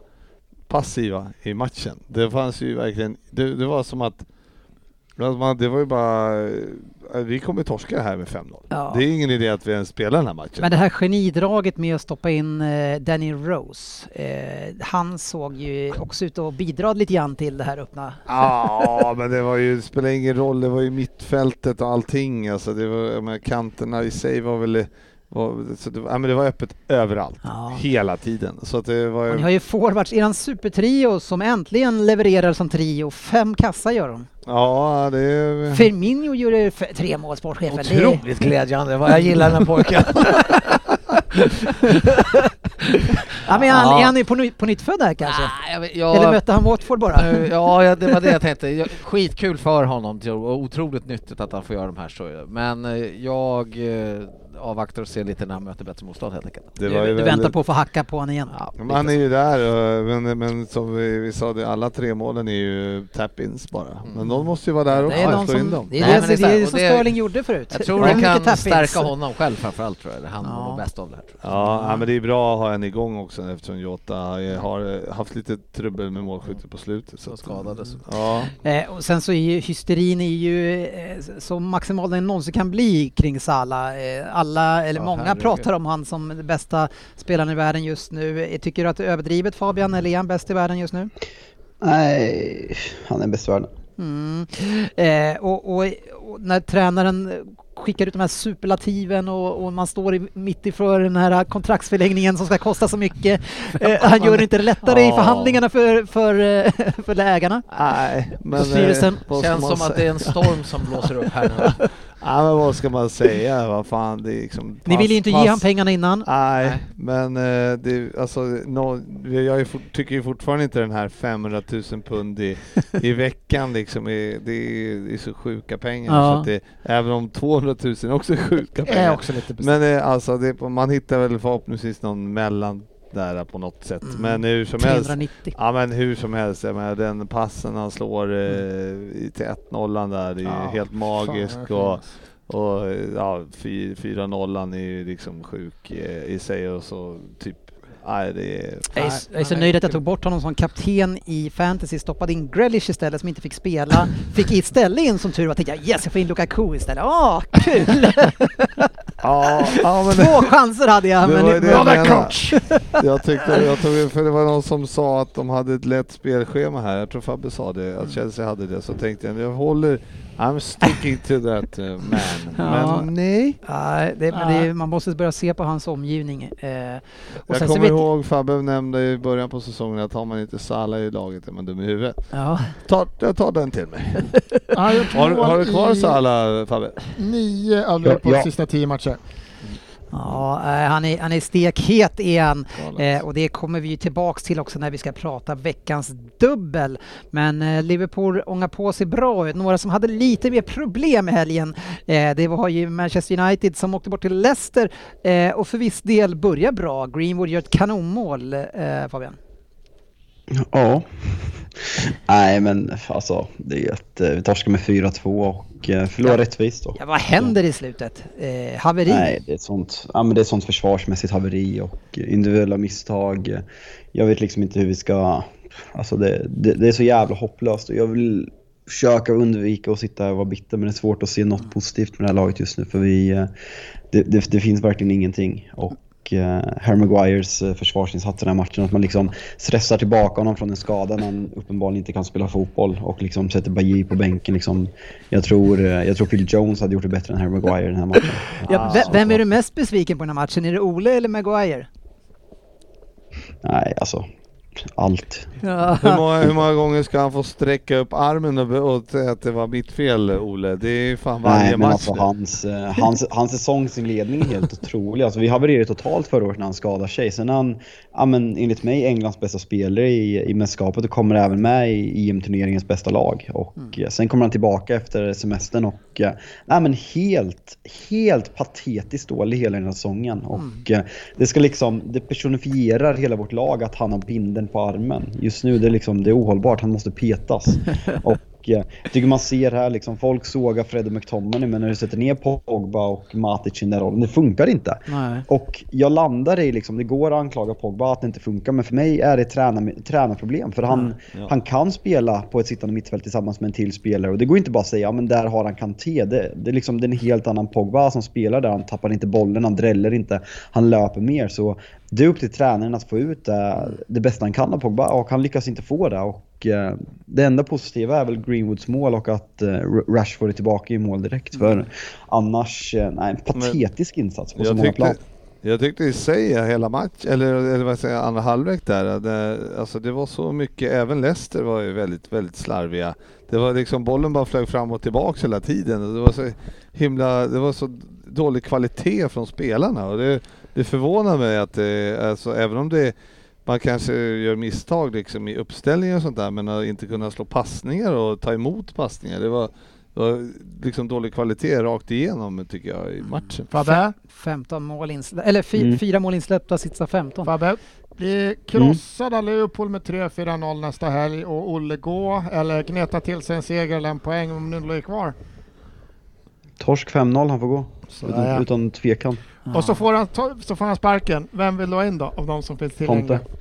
passiva i matchen. Det fanns ju verkligen, det, det var som att alltså man- det var ju bara, eh, vi kommer torska det här med 5-0. Ja. Det är ingen idé att vi ens spelar den här matchen. Men det här genidraget med att stoppa in eh, Danny Rose, eh, han såg ju också ut att bidra lite grann till det här öppna. Ja, men det var ju, det spelar ingen roll, det var ju mittfältet och allting. Alltså det var, kanterna i sig var väl, så det, var, ja, men det var öppet överallt, Ja. hela tiden. Så att det var Och ni ju, har ju forwards, eran supertrio som äntligen levererar som trio. Fem kassa gör de. ja det... Firmino gjorde tre mål, sportchefen. Det- Otroligt glädjande, vad jag gillar den här pojken. *laughs* Ja, men är han, Ja. är han ju på, ny, på nytt född här kanske? Ah, jag Eller mötte han Watford bara? Ja, ja, det var det jag tänkte. Skitkul för honom och otroligt nyttigt att han får göra de här så. Men eh, jag eh, avvaktar och ser lite när han möter bättre motstånd helt enkelt. Det Du, var ju du väldigt- väntar på att få hacka på honom igen? Ja, Men Han är ju där, och- men, men som vi, vi sa, det, alla tre målen är ju tap-ins bara. Men de måste ju vara där Det också är, och någon slå in dem. det är Nej, det, men det är det, som Sterling gjorde förut. Jag tror det kan stärka honom själv framförallt tror jag. Han Ja. mår bäst av det här. Tror jag. Ja, ja, men det är bra att ha en igång också eftersom Jota har eh, haft lite trubbel med målskytte på slutet. Så skadades. Ja, Eh, och sen så är ju hysterin är ju eh, så maximal den någonsin kan bli kring Salah. Eh, alla, eller Ja, många herregud. pratar om han som bästa spelaren i världen just nu. Tycker du att det är överdrivet Fabian, eller är han bäst i världen just nu? Nej, han är bäst i världen. Mm. Eh, och, och, och när tränaren skickar ut de här superlativen och, och man står i, mitt iför den här kontraktsförlängningen som ska kosta så mycket. *laughs* Eh, han gör det inte lättare i Ja. förhandlingarna för, för, eh, för lägarna. nej, men... Styrelsen. eh, ska Känns som att det är en storm som blåser upp här nu. *laughs* Ja, men vad ska man säga? Vad fan, det är liksom... Ni vill ju inte pass- ge han pengarna innan. Nej, Nej. men eh, det, alltså, no, jag är, fort- tycker ju fortfarande inte den här 500 000 pund i, *laughs* i veckan liksom, är, det, är, det är så sjuka pengar. Ja. Så att det, även om 200 000 är också sjuka Det är pengar. också lite bestämt. Men eh, alltså, det, man hittar väl förhoppningsvis någon mellan där på något sätt. Mm. Men hur som helst. 390. Ja men hur som helst, jag menar, den passen han slår eh, i- till 1-0 där, det är ju Ja, helt magisk. Fan, och, och ja, 4-0 är ju liksom sjuk eh, i sig och så typ, nej det är... Jag är, jag är så nöjd att jag tog bort honom som kapten i fantasy, stoppade in Grealish istället som inte fick spela. *laughs* Fick istället in som tur var, tänkte jag yes jag får in Lukaku istället. Åh, kul! *laughs* Ja, ja men Två chanser hade jag Det men... det jag men menade. jag tyckte, jag tog, för det var någon som sa att de hade ett lätt spelschema här, jag tror Fabbe sa det, att Chelsea hade det, så tänkte jag jag håller, I'm sticking to that uh, man. *laughs* Ja. Men nej. Nej, det, men det, man måste börja se på hans omgivning. Eh, och Jag kommer vet- ihåg Fabbe nämnde i början på säsongen att har man inte Salah i laget är man dum i huvudet. Ja, Ta, jag tar den till mig. *laughs* Han har Har, du kvar i Salah Fabbe? Nio av Liverpools Ja. sista tio matcher. Ja eh, han, är, han är stekhet igen. Eh, och det kommer vi tillbaks till också när vi ska prata veckans dubbel. Men eh, Liverpool ångar på sig bra ut. Några som hade lite mer problem i helgen, eh, det var ju Manchester United som åkte bort till Leicester eh, och för viss del börjar bra. Greenwood gör ett kanonmål, eh, Fabian. Ja. Nej men alltså, det är ett, eh, vi torskar med 4-2 och eh, förlorar Ja. rättvist då. Ja, vad händer i slutet? Eh, haveri? Nej, det är, ett sånt, ja, men det är ett sånt försvarsmässigt haveri och individuella misstag. Jag vet liksom inte hur vi ska... Alltså det, det, det är så jävla hopplöst och jag vill försöka undvika att sitta här och vara bitter men det är svårt att se något positivt med det här laget just nu för vi... eh, Det, det, det finns verkligen ingenting och eh, Harry Maguires eh, försvarsinsats i den här matchen. Att man liksom stressar tillbaka honom från en skada när han uppenbarligen inte kan spela fotboll och liksom sätter Bajy på bänken. Liksom. Jag, tror, eh, jag tror Phil Jones hade gjort det bättre än Harry Maguire den här matchen. Ja, ve- vem är du mest besviken på den här matchen? Är det Ole eller Maguire? Nej, alltså allt. Hur många, hur många gånger ska han få sträcka upp armen och, och säga att det var mitt fel, Ole? Det är ju fan varje Nej, men match. alltså hans, eh, hans, *laughs* hans säsongsinledning är helt otrolig. Alltså, vi havererade totalt förra året när han skadade sig. Sen är han, ja, men, enligt mig, Englands bästa spelare i, i mästerskapet och kommer även med i EM-turneringens bästa lag. Och eh, sen kommer han tillbaka efter semestern och eh, nej, men helt, helt patetiskt dålig hela den här säsongen. Och eh, det ska liksom, det personifierar hela vårt lag att han har binden på armen. Just nu det är liksom, det är ohållbart, han måste petas. *laughs* och eh, jag tycker man ser här liksom, folk sågar Freddie McTominay men när du sätter ner Pogba och Matic i den där rollen, det funkar inte. Nej. Och jag landar i liksom, det går att anklaga Pogba att det inte funkar, men för mig är det ett tränar, tränarproblem. För han, han kan spela på ett sittande mittfält tillsammans med en till spelare. Och det går inte bara att säga, ja men där har han Kanté. Det, det, är liksom, det är en helt annan Pogba som spelar där. Han tappar inte bollen, han dräller inte, han löper mer. Så det är upp till tränaren att få ut det, det bästa han kan av Pogba och han lyckas inte få det. Och eh, det enda positiva är väl Greenwoods mål och att eh, Rashford är tillbaka i mål direkt. För annars, eh, nej, en patetisk insats på så Jag många tyckte, plan. jag tyckte i sig hela match, eller, eller vad säger andra halvlek där, det, alltså det var så mycket, även Leicester var ju väldigt, väldigt slarviga. Det var liksom, bollen bara flög fram och tillbaks hela tiden och det var så himla, det var så dålig kvalitet från spelarna och det, det förvånar mig att det, alltså även om det man kanske gör misstag liksom i uppställningar och sånt där men att inte kunna slå passningar och ta emot passningar. Det var, det var liksom dålig kvalitet rakt igenom tycker jag i matchen. Fabbe, 15 mål insläppta, eller fy, Mm. fyra mål insläppta sista 15. Fabbe. Blir krossad av Liverpool med 3-4-0 nästa helg och Olle gå eller gneta till sig en seger eller en poäng om Nuno är kvar. Torsk 5-0, han får gå. Utan, utan tvekan. Och så får, han, ta- så får han sparken. Vem vill ha in då av de som finns tillgängliga? Conte.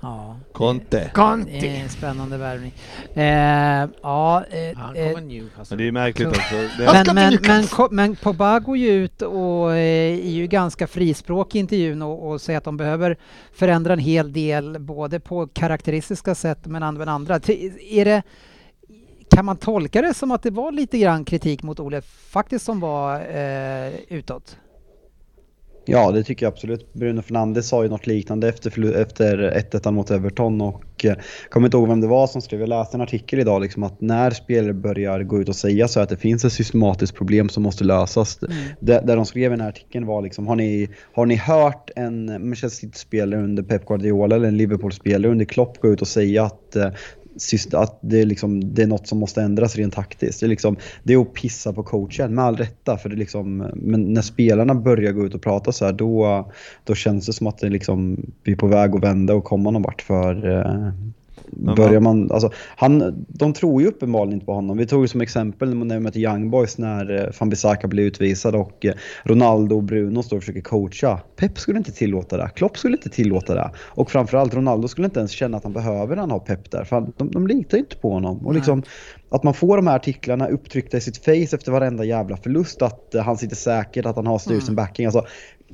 Ja, Conte. det är Conte! en spännande värvning. Eh, ja, eh, Han eh, kommer Newcastle. Men det är märkligt också. Men, men, men, men Pogba går ju ut och eh, är ju ganska frispråkig i intervjun och, och säger att de behöver förändra en hel del både på karaktäristiska sätt men även andra. Är det, kan man tolka det som att det var lite grann kritik mot Ole faktiskt som var eh, utåt? Ja, det tycker jag absolut. Bruno Fernandes sa ju något liknande efter, efter 1-1 mot Everton och eh, kommer inte ihåg vem det var som skrev. Jag läste en artikel idag liksom att när spelare börjar gå ut och säga så att det finns ett systematiskt problem som måste lösas. Det, där de skrev i den här artikeln var liksom, har ni, har ni hört en Manchester City-spelare under Pep Guardiola eller en Liverpool-spelare under Klopp gå ut och säga att eh, att det är, liksom, det är något som måste ändras rent taktiskt. Det är, liksom, det är att pissa på coachen, med all rätta. För det är liksom, men när spelarna börjar gå ut och prata så här, då, då känns det som att det liksom, vi är på väg att vända och komma någon vart. För eh, börjar man, alltså, han, de tror ju uppenbarligen inte på honom. Vi tog ju som exempel när vi mötte Young Boys när eh, Van Bissaka blev utvisad och eh, Ronaldo och Bruno står och försöker coacha. Pep skulle inte tillåta det. Klopp skulle inte tillåta det. Och framförallt Ronaldo skulle inte ens känna att han behöver han har Pep där. För de, de litar ju inte på honom. Och liksom, att man får de här artiklarna upptryckta i sitt face efter varenda jävla förlust. Att eh, han sitter säkert, att han har styrelsen backing. Alltså,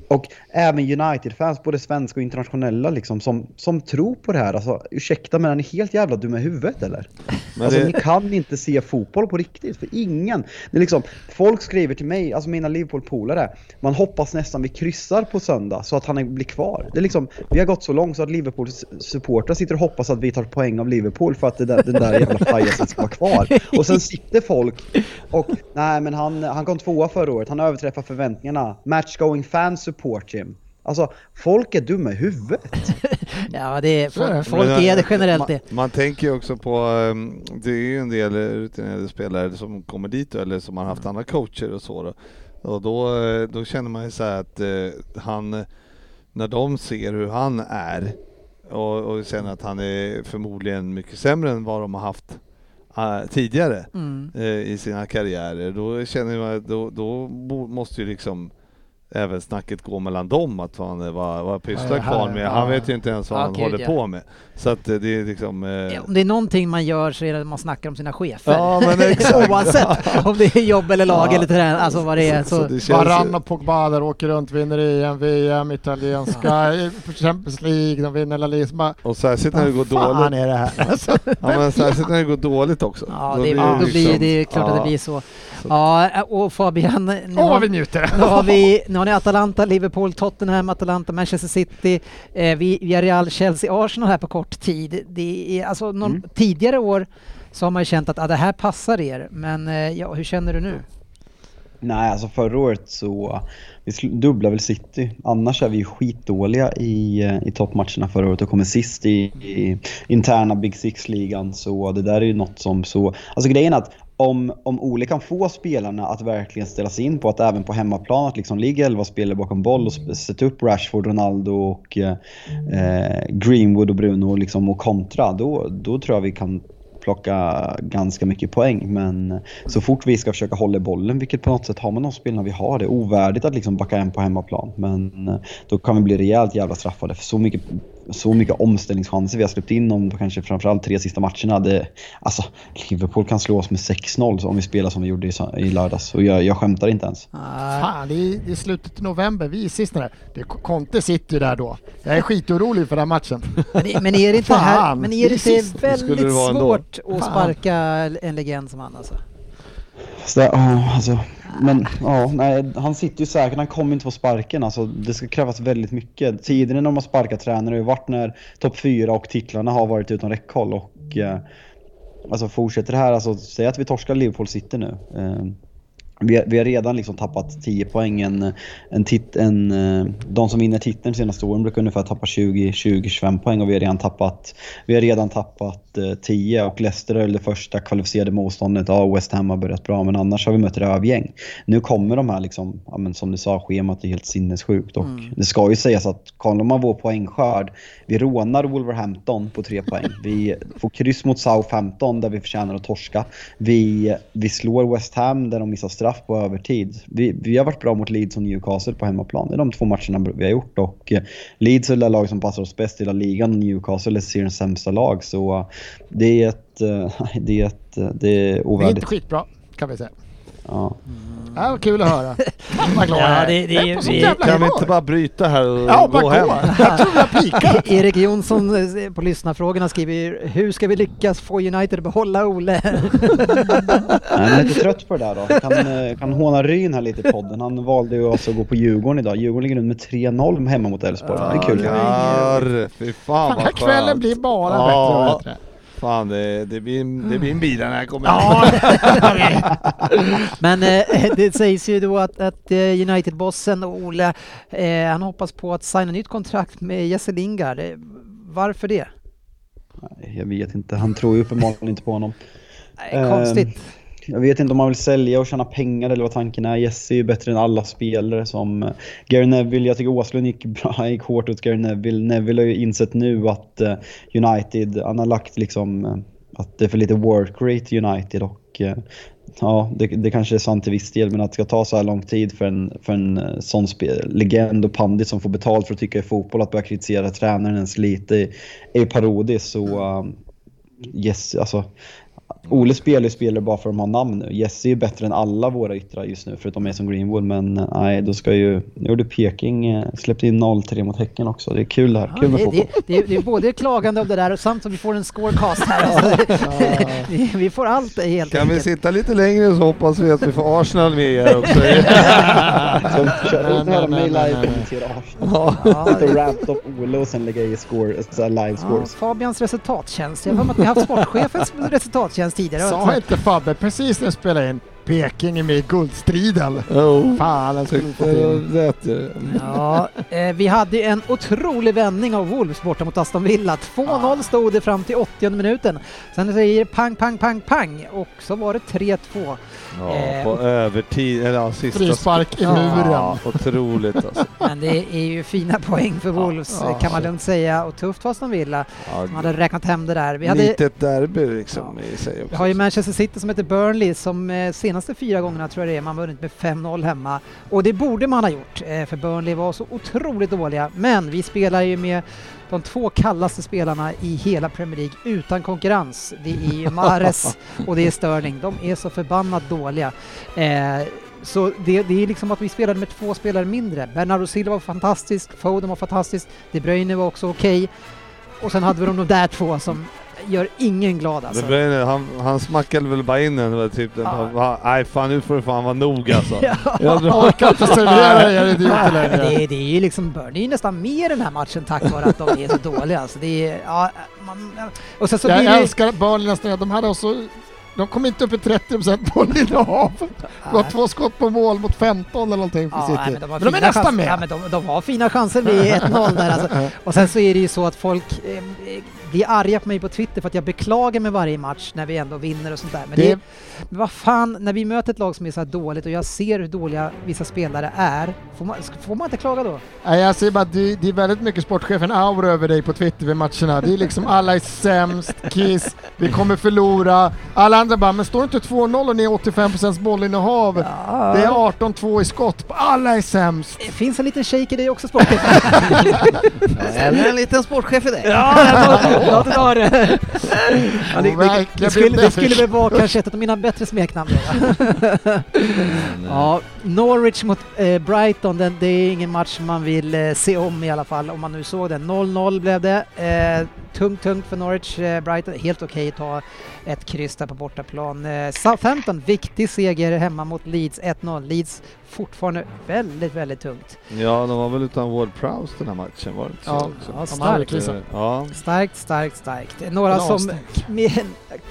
och även United-fans, både svenska och internationella, liksom, som, som tror på det här. Alltså, ursäkta, men är ni helt jävla dumma i huvudet eller? Men alltså, det- ni kan inte se fotboll på riktigt, för ingen. Det är liksom, folk skriver till mig, alltså mina Liverpool-polare, man hoppas nästan vi kryssar på söndag så att han blir kvar. Det är liksom, vi har gått så långt så att Liverpools supportrar sitter och hoppas att vi tar poäng av Liverpool för att det där, den där jävla pajaset ska vara kvar. Och sen sitter folk och, nej men han, han kom tvåa förra året, han överträffar förväntningarna. Match going fans support him. Alltså, folk är dumma i huvudet. *laughs* Ja, det är, det. folk, folk Men, är det eh, generellt man, det. Man tänker ju också på, ehm, det är ju en del rutinerade spelare som kommer dit eller som har haft andra coacher och så då. Och då, eh, då känner man ju så här att eh, han, när de ser hur han är och, och känner att han är förmodligen mycket sämre än vad de har haft tidigare Mm. i sina karriärer, då känner man att då, då måste ju liksom även snacket går mellan dem att fan, vad, vad pysslar Ja, Kvarn med? ja. Han vet ju inte ens vad Ja, han gud, håller ja. på med. Så att eh, det är liksom... Eh, Om det är någonting man gör så är det att man snackar om sina chefer. Ja, men *laughs* exakt. Oavsett om det är jobb eller lag Ja. eller träning, alltså vad det är. så, Så, så det känns Varann och Pogba där åker runt, vinner EM, VM, italienska, Champions League, de vinner La Liga. Så och särskilt när det går dåligt. är det här? *laughs* Alltså, Ja, men särskilt när det går dåligt också. ja, Då det, blir då blir liksom- det är klart att det blir så. Ja, och Fabian, Åh, har, vad vi njuter! nu har, vi, nu har ni Atalanta, Liverpool, Tottenham, Atalanta, Manchester City, eh, vi, vi har Real, Chelsea, Arsenal här på kort tid. Det är, alltså, någon, Mm. Tidigare år så har man ju känt att ah, det här passar er, men eh, ja, hur känner du nu? Nej, alltså förra året så vi dubblade väl City. Annars är vi ju skitdåliga i, eh, i toppmatcherna förra året och kommer sist i, i interna Big Six-ligan. Så det där är ju något som så... Alltså grejen är att om, om Ole kan få spelarna att verkligen ställa sig in på att även på hemmaplan att liksom ligga 11 spelare bakom boll och sätta upp Rashford, Ronaldo och eh, eh Greenwood och Bruno liksom och kontra, då, då tror jag vi kan plocka ganska mycket poäng. Men så fort vi ska försöka hålla bollen, vilket på något sätt har man de spelarna vi har, det är ovärdigt att liksom backa hem på hemmaplan. Men eh, då kan vi bli rejält jävla straffade för så mycket, så mycket omställningschanser vi har släppt in om kanske framförallt tre sista matcherna. Det, alltså, Liverpool kan slå oss med 6-0 så om vi spelar som vi gjorde i, lördags. Och jag, jag skämtar inte ens. Ah, Fan, det är, det är slutet av november, vi är sist där. Det, Conte sitter ju där då. Jag är skitorolig för den här matchen. Men, är- men är det inte, här, men är det inte väldigt det svårt att Fan. sparka en legend som han alltså? Så ja, alltså, men ja, nej, han sitter ju säkert, han kommer inte få sparken. Alltså, det ska krävas väldigt mycket. Tiden när de har sparkat tränare har ju varit när topp fyra och titlarna har varit utom räckhåll. Och, eh, alltså fortsätter det här, alltså, säg att vi torskar Liverpool City nu. Eh, vi, har- vi har redan liksom tappat 10 poäng. En, en tit, en, eh, de som vinner titeln de senaste åren brukar ungefär tappa 20-25 poäng och vi har redan tappat, vi har redan tappat eh, 10 och Leicester är det första kvalificerade motståndet. Ja, West Ham har börjat bra men annars har vi mött rövgäng. Nu kommer de här liksom, ja, som du sa, schemat är helt sinnessjukt och det ska ju sägas att kollar man vår poängskörd, vi rånar Wolverhampton på tre poäng. *laughs* Vi får kryss mot Southampton där vi förtjänar att torska. Vi, vi slår West Ham där de missar straff på övertid. Vi, vi har varit bra mot Leeds och Newcastle på hemmaplan. Det är de två matcherna vi har gjort och eh, Leeds är det lag som passar oss bäst i hela ligan och Newcastle är seriens sämsta lag. Så eh, det är ett, eh, *laughs* det är ett, det är Det är inte ovärdigt. skitbra, kan vi säga. Ja. Ja, vad kul att höra. Vad glad jag Ja, det- det Jag är- vi- Kan vi inte bara bryta här och Ja, gå hem? Jag tror vi har pikat. *laughs* Erik Jonsson eh, på lyssnarfrågorna skriver hur ska vi lyckas få United att behålla Ole? *laughs* Jag är lite trött på det där då. Kan, eh, kan håna Ryn här lite i podden. Han valde ju alltså att gå på Djurgården idag. Djurgården ligger nu med 3-0 hemma mot Elfsborg. Det är kul. Jarr, fy fan Fan, den vad här kvällen skönt. blir bara Ja. bättre och bättre. Fan, det, det, blir, en- det blir en bil när jag kommer Ja, *laughs* Men eh, det sägs ju då att, att eh, United-bossen Ole, eh, han hoppas på att signa nytt kontrakt med Jesse Lingard. Eh, Varför det? Nej, Jag vet inte. Han tror ju uppenbarligen inte på honom. Nej, Eh, konstigt. Jag vet inte om han vill sälja och tjäna pengar eller vad tanken är. Jesse är ju bättre än alla spelare som eh, Gary Neville. Jag tycker Åslund gick bra, han *laughs* gick hårt åt Gary Neville. Neville har ju insett nu att eh, United, han har lagt liksom eh, att det är för lite work rate United och ja, det, det kanske är sant till viss del men att det ska ta så här lång tid för en, för en sån spel, legend och pandit som får betalt för att tycka i fotboll att börja kritisera tränaren ens lite är, ju parodiskt så um, yes, alltså Ole spelar ju spelare bara för att de har namn nu. Jesse är ju bättre än alla våra yttrar just nu förutom Mason Greenwood. Men nej, då ska ju... Nu gjorde Peking, eh, släppte in 0-3 mot Häcken också. Det är kul det här. Ja, Kul med det, fotboll. det, det, det är både klagande om det där och samt som vi får en scorecast här. *laughs* Alltså, *laughs* vi, vi får allt helt Kan vi enkelt. sitta lite längre så hoppas vi att vi får Arsenal med er också. *laughs* Så kör ut höra mig live nej. kommentera Arsenal. Ja, och det- rant Ole och sen lägga i score, live Ja, scores. Fabians resultattjänst. Jag har för mig att vi har haft sportchefens resultattjänst tidigare. sa inte Fabbe precis när jag spelade in Peking är med i guldstriden. Jo, Fan, den skulle vi det jag. Ja, eh, vi hade ju en otrolig vändning av Wolves borta mot Aston Villa. 2-0 stod det fram till 80 minuten. Sen säger det pang, pang, pang, pang och så var det 3-2. Ja, Eh, på övertid, eller ja, sista... Frispark i Ja. muren. Ja, otroligt alltså. Men det är ju fina poäng för Wolves Ja. kan man lugnt säga och tufft för Aston Villa Ja, som hade räknat hem det där. Vi hade, Litet derby liksom i sig vi också. har ju Manchester City som heter Burnley som eh, senaste fyra gångerna tror jag det är man vunnit med 5-0 hemma. Och det borde man ha gjort, eh, för Burnley var så otroligt dåliga. Men vi spelar ju med de två kallaste spelarna i hela Premier League utan konkurrens. Det är ju Mahrez *laughs* och det är Sterling. De är så förbannat dåliga. Eh, så det, det är liksom att vi spelade med två spelare mindre. Bernardo Silva var fantastisk, Foden var fantastisk, De Bruyne var också okej. Och sen hade vi de där två som gör ingen glad alltså. Det han, han smackade väl bara in den, det var typ den, Ja. va, nej fan nu får det fan vara nog alltså. *laughs* Ja. Jag drar- Orkar inte servera *laughs* er idioter längre. det, är, det är ju liksom Burnley är ju nästan mer den här matchen tack vare att de är så dåliga. Alltså det är, ja, man, och sen så Jag blir det... älskar att Burnley nästan, de hade också de kom inte upp i 30% bollinnehav. Det var två skott på mål mot 15 eller någonting för Ja, City. nej, men de, men de är nästan med. Ja, men de, de har fina chanser vid 1-0 där alltså. *laughs* Och sen så är det ju så att folk eh, blir arga på mig på Twitter för att jag beklagar mig varje match när vi ändå vinner och sånt där. Men, det, Det- men vad fan, när vi möter ett lag som är så här dåligt och jag ser hur dåliga vissa spelare är, får man, får man inte klaga då? Nej, jag säger bara att det, det är väldigt mycket sportchefen-aura över dig på Twitter vid matcherna. Det är liksom alla är sämst, Kiss, vi kommer förlora. Alla andra bara, men står inte 2-0 och ni är 85% bollinnehav? Det är 18-2 i skott, alla är sämst. Det finns en liten shake i dig också sportchefen. *laughs* Eller en liten sportchef i dig. Ja, låt det ta det. Ja, det, det, det, skulle, det skulle väl vara kanske ett av mina bättre smeknamn. *laughs* ja, Norwich mot eh, Brighton, den, det är ingen match man vill eh, se om i alla fall, om man nu såg den. 0-0 blev det. Eh, tungt, tungt för Norwich. Eh, Brighton, helt okej att ta ett kryss där på bortaplan. Eh, Southampton, viktig seger hemma mot Leeds, 1-0. Leeds fortfarande väldigt, väldigt tungt. Ja, de var väl utan Ward Prowse den här matchen, var det inte så Ja, också? Ja, starkt. Eh, Ja, Starkt, starkt, starkt. Några som *laughs*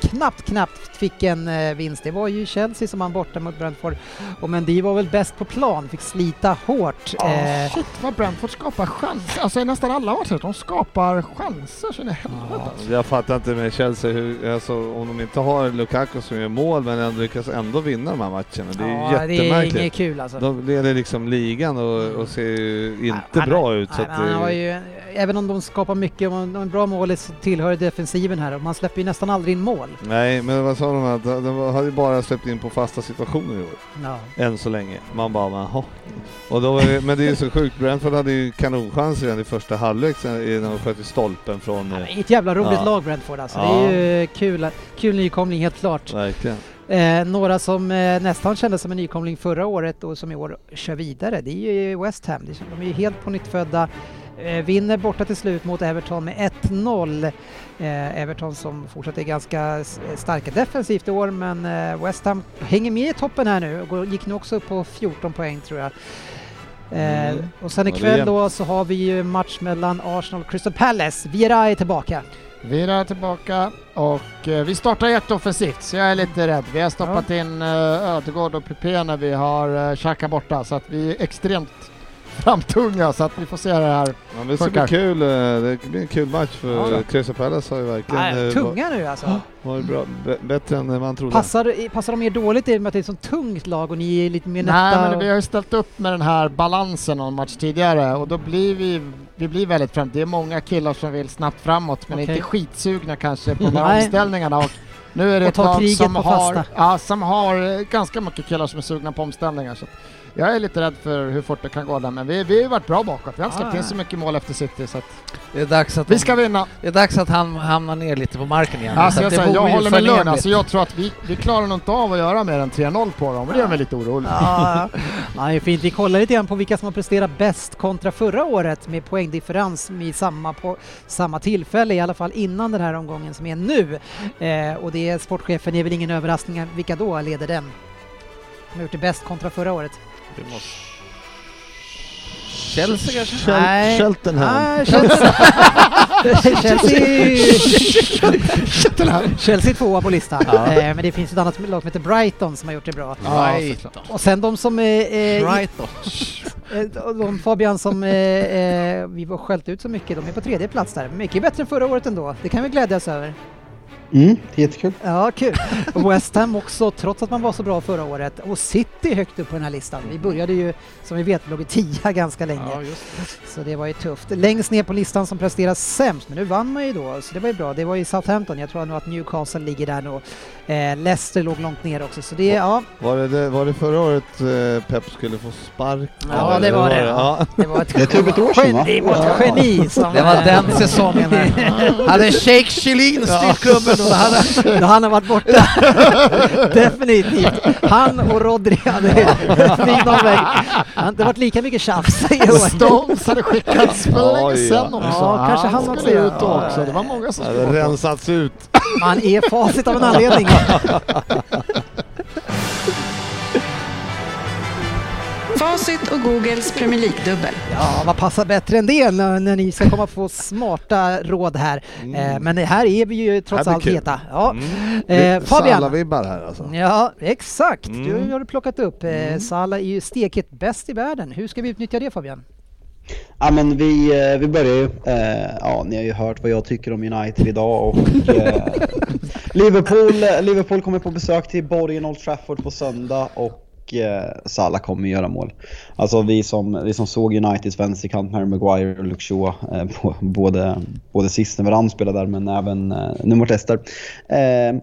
knappt, knappt fick en eh, vinst, det var ju Chelsea som vann borta mot Brentford. Och Mendy var väl bäst på plan, fick slita hårt. Eh, Shit vad Brentford skapar chanser, alltså i nästan alla matcher, de skapar chanser så in i helvete. alltså. jag fattar inte med Chelsea hur, alltså, om de inte har Lukaku som gör mål men ändå lyckas ändå vinna de här matcherna. Det är ja, det är jättemärkligt. inget kul alltså. De leder liksom ligan och, och ser ju inte Han- bra ut. Så men han har det, ju, även om de skapar mycket och en bra mål så tillhör defensiven här och man släpper ju nästan aldrig in mål. nej, men vad sa de? Att de, de hade ju bara släppt in på fasta situationer i år. Ja. Än så länge. Man bara, men, jaha. och då, det- Men det är ju så sjukt, Brentford hade ju kanonchans redan i första halvlek när de sköt i stolpen från... eh, Ett jävla roligt Ja. lag Brentford alltså. Ja. Det är ju kul, kul nykomling helt klart. Verkligen. Eh, några som eh, nästan kändes som en nykomling förra året och som i år kör vidare, det är ju West Ham. De är ju helt på nytt födda. Eh, vinner borta till slut mot Everton med 1-0. Eh, Everton som fortsatt är ganska starka defensivt i år men eh, West Ham hänger med i toppen här nu och gick nu också upp på 14 poäng tror jag. Eh, Mm. Och sen ikväll då så har vi ju match mellan Arsenal och Crystal Palace. Vieira är tillbaka. Vi är tillbaka och eh, vi startar jätteoffensivt så jag är lite rädd. Vi har stoppat in uh, Ödegård och Pepe när vi har uh, Xhaka borta så att vi är extremt framtunga så att vi får se det här. Ja, men det ska bli kul. eh, Det blir en kul match för Ja. ja. Crystal Palace har ju verkligen Nej, eh, tunga nu alltså. varit bra, b- bättre än man trodde. Passar, passar de er dåligt i och med att det är ett sånt tungt lag och ni är lite mer Nej nätta? men vi har ju ställt upp med den här balansen någon match tidigare och då blir vi, vi blir väldigt fram. Det är många killar som vill snabbt framåt men Okej. inte skitsugna kanske på de här Nej. omställningarna. Och nu är det ett lag som har, ja, som har eh, ganska mycket killar som är sugna på omställningar. Så jag är lite rädd för hur fort det kan gå där men vi, vi har ju varit bra bakåt. Vi har inte släppt Ah. in så mycket mål efter City så att Det är dags att, vi de- ska vinna. det är dags att han hamnar ner lite på marken igen. Alltså Så jag, säger, jag håller med Lund, alltså jag tror att vi, vi klarar nog inte av att göra mer än 3-0 på dem och det gör mig lite orolig. Ja, ja, det är fint. Vi kollar lite grann på vilka som har presterat bäst kontra förra året med poängdifferens i samma, på samma tillfälle, i alla fall innan den här omgången som är nu. Eh, och det är sportchefen, det är väl ingen överraskning, vilka då leder den? Som har gjort det bäst kontra förra året? Det måste... Chelsea kanske? Shel- Nej. *laughs* Cheltenham. Chelsea. Chelsea. Chelsea tvåa på listan. Ja. Eh, men det finns ett annat lag som heter Brighton som har gjort det bra. Ja, Brighton. Och sen de som är... Eh, Brighton. *laughs* Eh, De Fabian som eh, eh, vi var skällt ut så mycket, de är på tredje plats där. Mycket bättre än förra året ändå. Det kan vi glädjas över. Mm, jättekul. Ja, kul. West Ham också, trots att man var så bra förra året. Och City högt upp på den här listan. Vi började ju, som vi vet, låg i tia *laughs* ganska länge. Ja, just det. Så det var ju tufft. Längst ner på listan som presterar sämst, men nu vann man ju då, så det var ju bra. Det var ju Southampton, jag tror nog att Newcastle ligger där nu. Eh, Leicester låg långt ner också, så det, ja, Var det, det, var det förra året eh, Pep skulle få spark? Ja, det var det. Ja. det var ett, Det typ ett år sedan, va? geni, det var ett geni som... Det var den säsongen. Hade Sheikh Chiellin styrt klubben då hade Då han har varit borta. *laughs* Definitivt. Han och Rodri hade *laughs* flygt någon väg. Det har varit lika mycket tjafs i år. Stones hade skickats för länge sedan ja. också. Ja, kanske han skulle ut också. Det var många som skulle rensats ut. Man är facit av en anledning. *laughs* Facit och Googles Premier League-dubbel. Ja, vad passar bättre än det när, när ni ska komma få smarta råd här. Eh, men här är vi ju trots allt kul. heta. Ja. Mm. Eh, Fabian. Salah-vibbar här alltså. Ja, exakt. Mm. Du har du plockat upp. Eh, Salah är ju stekhet bäst i världen. Hur ska vi utnyttja det Fabian? Ja men vi, eh, vi börjar ju, eh, ja ni har ju hört vad jag tycker om United idag och eh, *laughs* Liverpool, Liverpool kommer på besök till Borgen Old Trafford på söndag och eh, Salah kommer göra mål. Alltså vi som, vi som såg Uniteds vänsterkant, Harry Maguire och Luke Shaw, eh, på, både, både sist när Varane spelade där men även eh, nu mot Leicester. Eh,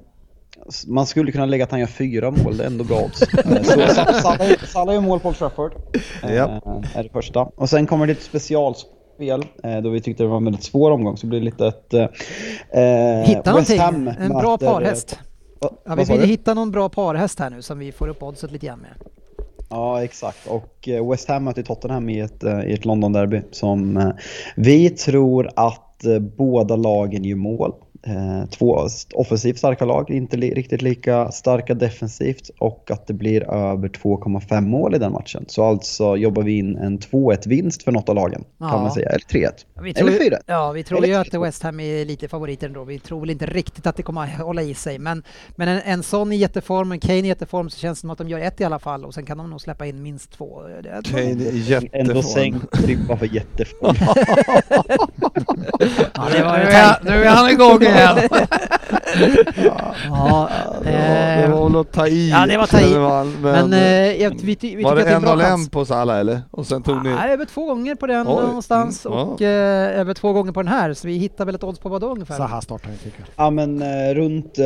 man skulle kunna lägga att han gör fyra mål, det är ändå bra odds. *laughs* Eh, Salah, Salah gör mål på Old Trafford. eh, Ja. Är det första. Och sen kommer det ett specialspel då vi tyckte det var en väldigt svår omgång. Så blir det lite ett... eh, Hitta West. Ham En bra parhäst. Ja, vi vill hitta någon bra parhäst här nu som vi får upp oddset lite grann med. Ja, exakt. Och eh, West Ham möter Tottenham i ett, eh, i ett London-derby som eh, vi tror att båda lagen gör mål. Eh, Två offensivt starka lag, inte li- riktigt lika starka defensivt och att det blir över 2,5 mål i den matchen. Så alltså jobbar vi in en 2-1 vinst för något av lagen kan Ja. man säga, eller 3-1. Vi tror, Eller ju- 4-1. ja, vi tror Eller ju att 3-2. West Ham är lite favoriter ändå. Vi tror väl inte riktigt att det kommer att hålla i sig. Men, men en, en sån i jätteform, en Kane i jätteform, så känns det som att de gör ett i alla fall och sen kan de nog släppa in minst två. Kane är Ändå jätteform. sänkt ribban för jätteform. *laughs* Ja, det var Nu är, nu är han igång igen. *laughs* Ja, Ja, det eh, var väl att ta i. Ja, det var ta i. man, men eh, jag, vi, vi var tycker det är det en och en på Salah eller? Och sen tog ni... Nej, över två gånger på den Oj, någonstans mm, och eh, över två gånger på den här. Så vi hittar väl ett odds på vad då ungefär? Så här startar vi tycker jag. Ja men eh, runt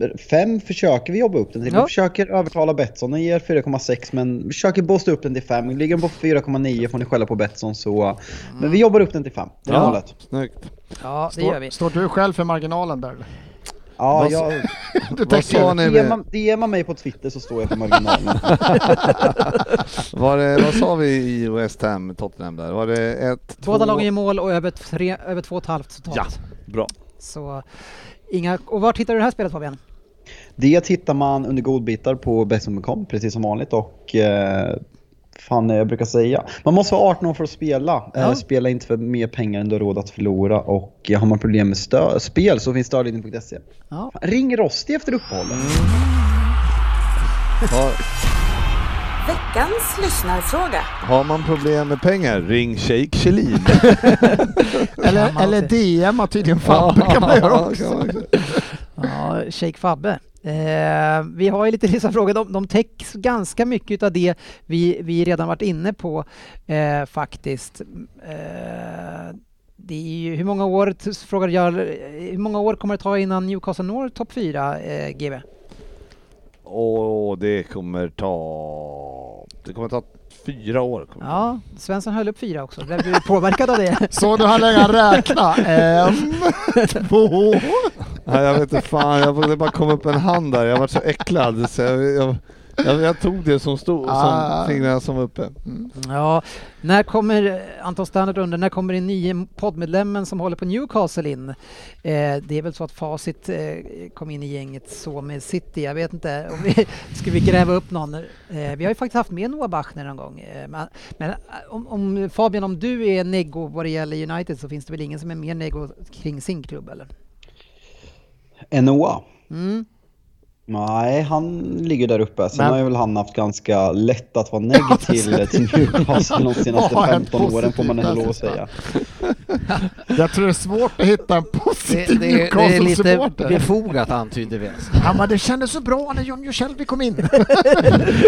eh, fem försöker vi jobba upp den till. Ja. Vi försöker övertala Betsson, den ger 4,6 men vi försöker boosta upp den till 5. Ligger den på 4,9 får ni skälla på Betsson så... Men vi jobbar upp den till 5. Det är Ja. målet. Snyggt. Ja, det gör vi. Står, står du själv för marginalen där? Ja, Vad jag, *laughs* Du Vad sa ni det med... man, det ger man mig på Twitter så står jag på marginalen. *laughs* Var det, vad sa vi i West Ham, Tottenham där? Var det ett, Båda två... lagen gör mål och över, tre, över två och ett halvt totalt. Ja, bra. Så inga... Och vart hittar du det här spelet Fabian? Det hittar man under godbitar på Betsson.com precis som vanligt och eh, fan jag brukar säga. Man måste vara 18 år för att spela. Ja. Eh, spela inte för mer pengar än du har råd att förlora och eh, har man problem med stö- spel så finns stödlinjen.se. Ja. Fan, Ring Rosti efter uppehållet. Har, Veckans lyssnarfråga. har man problem med pengar, ring Sheikh Chiellin. *laughs* Eller, eller. DM har tydligen Fabbe kan man göra också. Ja, Shake Fabbe. Eh, vi har ju lite *laughs* dessa frågor, de, de täcks ganska mycket av det vi, vi redan varit inne på eh, faktiskt. Eh, det är ju, hur många år, frågar jag, hur många år kommer det ta innan Newcastle når topp 4, eh, GB? Och det kommer ta... Det kommer ta fyra år. Ja, Svensson höll upp fyra också, blev du påverkad av det? Så du han länge räkna? En, två... Nej, jag vet inte fan, jag, det bara kom upp en hand där. Jag var så äcklad så jag, jag, jag, jag tog det som stod, Ah. som fingrarna som var uppe. Ja, när kommer, Anton Standard undrar, när kommer den nya poddmedlemmen som håller på Newcastle in? Eh, det är väl så att Facit eh, kom in i gänget så med City, jag vet inte. Om vi, *laughs* ska vi gräva upp någon? Eh, vi har ju faktiskt haft med Noah Bachner någon gång. Eh, men men eh, om, om, Fabian, om du är neggo vad det gäller United så finns det väl ingen som är mer neggo kring sin klubb eller? NOA. Mm. Nej, han ligger där uppe. Sen Men- har ju väl han haft ganska lätt att vara *laughs* negativ till, Newcastle de senaste Vad har hänt 15 åren får man ändå lov att säga. Jag tror det är svårt att hitta en Det, positiv det, det är lite befogat antyder vi. Ja men det kändes så bra när John Jusjelvi kom in. *laughs*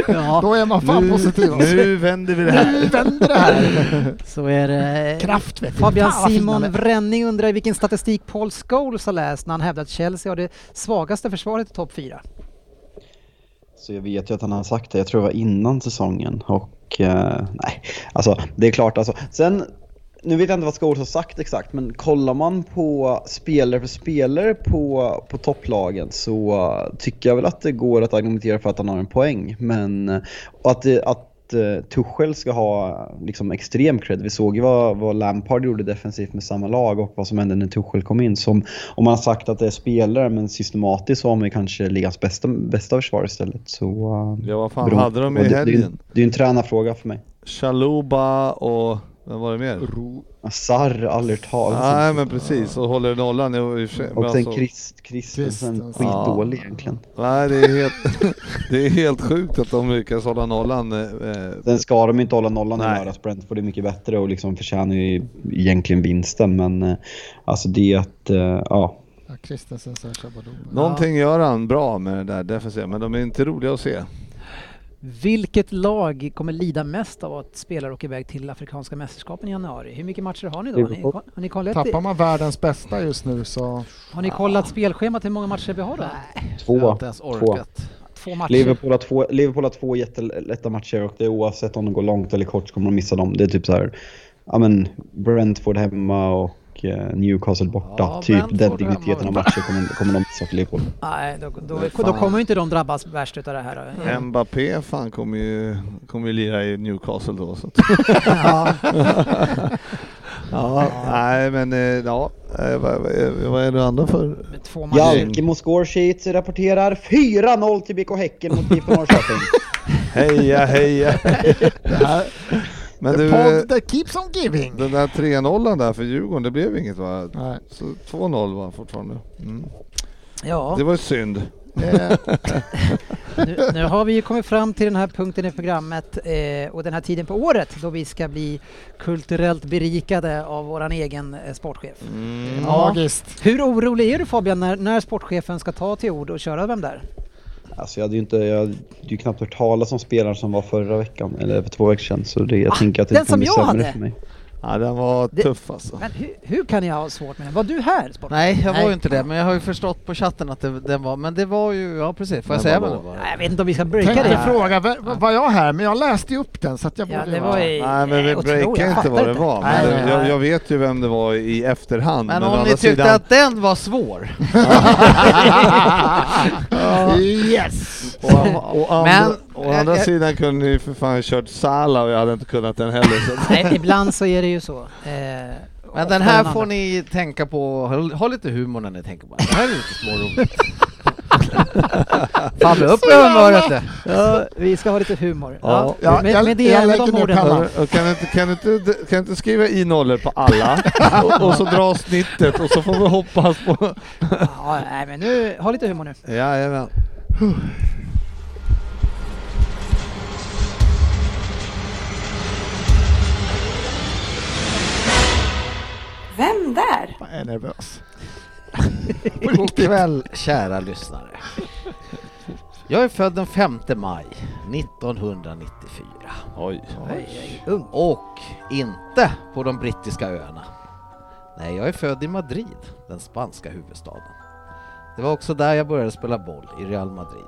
Ja, Då är man fan Nu, positiv. alltså. nu vänder vi det här. Nu vänder det här. så är det. Kraft vet. Fabian Fan, Simon. Vränning undrar i vilken statistik Paul Scholes har läst när han hävdar att Chelsea har det svagaste försvaret i topp 4. Så jag vet ju att han har sagt det, jag tror det var innan säsongen och eh, nej, alltså det är klart alltså. Sen, nu vet jag inte vad Scholes har sagt exakt, men kollar man på spelare för spelare på, på topplagen så eh, tycker jag väl att det går att argumentera för att han har en poäng. Men eh, att, det, att eh, Tuchel ska ha liksom extrem cred. Vi såg ju vad, vad Lampard gjorde defensivt med samma lag och vad som hände när Tuchel kom in. Som, om man har sagt att det är spelare, men systematiskt så har man ju kanske ligans bästa, bästa försvar istället. Så, eh, Ja, vad fan beroende- hade de i det, det, helgen? det är ju en tränarfråga för mig. Chaluba och vem var det mer? Sarr, Allertal. Nej men precis, och håller nollan i och för sig. Och sen alltså- Christ, Christensen, skitdålig Ja. egentligen. Nej det är helt, *laughs* det är helt sjukt att de lyckas hålla nollan. eh, Sen ska de inte hålla nollan i Nej. lördags. Brentford är mycket bättre och liksom förtjänar ju egentligen vinsten. Men eh, alltså det att, eh, ja. Ja, Christensen Shabaloba. Någonting gör han bra med det där defensiva, men de är inte roliga att se. Vilket lag kommer lida mest av att spelare åker iväg till Afrikanska mästerskapen i januari? Hur mycket matcher har ni då? Har ni, har ni, kollat, Tappar man världens bästa just nu så... har ni kollat spelschemat hur många matcher vi har då? Jag har Två. inte ens orkat. Två matcher. Liverpool har, två, Liverpool har två jättelätta matcher och det är oavsett om de går långt eller kort så kommer de missa dem. Det är typ så här, ja men Brentford hemma och eh, Newcastle borta. Ja, typ Brentford den digniteten av matcher kommer, kommer de missa för Liverpool. Nej, då, då, då, fan. kommer ju inte de drabbas värst utav det här. då. Mbappé fan kommer ju, kommer ju lira i Newcastle då. Så *laughs* Ja, *laughs* ja, nej men eh, ja, eh, vad, är det andra för? Jalkemo Scoresheets rapporterar 4-0 till BK Häcken mot IFK Norrköping. *laughs* Heja heja! Men the du, pod that keeps on giving. den där 3-0 där för Djurgården, det blev inget va? Nej. Så 2-0 var fortfarande. Mm. Ja, Det var ju synd. Eh, nu, nu har vi ju kommit fram till den här punkten i programmet eh, och den här tiden på året då vi ska bli kulturellt berikade av våran egen eh, sportchef. Mm. Magiskt. Hur orolig är du Fabian när, när sportchefen ska ta till ord och köra Vem där? Alltså jag hade ju inte, jag hade ju knappt hört talas om spelaren som var förra veckan, eller för två veckor sedan. Så det, jag Ah, tänker att det den kommer bli sämre hade. för mig. Ja, den var Det- tuff alltså. Men hur, hur kan jag ha svårt med den? Var du här sportchef? Nej, jag var Nej. ju inte det, men jag har ju förstått på chatten att det, den var, men det var ju, ja precis, får jag Men säga vad det var? Jag vet inte om vi ska breaka Tänkte det. fråga, var, var jag här? Men jag läste ju upp den så att jag Ja, borde det vara- var ju Nej men vi Jag inte vad det var. Men nej, jag, jag vet ju vem det var i efterhand. Men å om andra ni tyckte sidan- att den var svår. *laughs* Yes! Och, och andra, Men- å andra jag- sidan kunde ni för fan kört Sala och jag hade inte kunnat den heller. Nej, ibland så är det ju så. Eh, Men den här får ni tänka på, ha, lite humor när ni tänker på den. Det här är lite småroligt. *laughs* Fabbe, upp med humöret. Ja, vi ska ha lite humor. Ja. Ja, med, jag- med det, jag lägger de ner pennan. Kan, du inte, kan, du inte, kan du inte skriva i nollor på alla *laughs* och, och så dra snittet och så får vi hoppas på... Ja, nej, men nu, ha lite humor nu. Jajamän. Vem där? Jag är nervös. *laughs* God kväll kära lyssnare. Jag är född den 5 maj 1994 Oj. Ung. och inte på de brittiska öarna. Nej, jag är född i Madrid, den spanska huvudstaden. Det var också där jag började spela boll, i Real Madrid.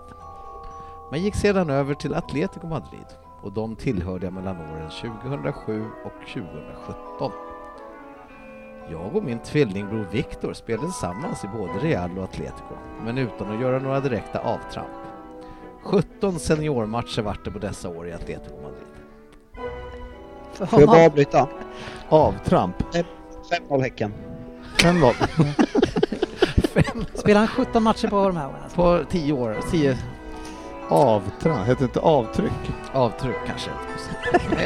Men gick sedan över till Atletico Madrid och de tillhörde jag mellan åren 2007 och 2017. Jag och min tvillingbror Viktor spelade tillsammans i både Real och Atletico, men utan att göra några direkta avtramp. 17 seniormatcher vart det på dessa år i Atletico Madrid. För Får jag bara avbryta? Avtramp. 5-0 Häcken. En noll. spelar han 17 matcher på de här åren? Alltså. På 10 år, 10 Avtramp. Heter inte avtryck? avtryck kanske.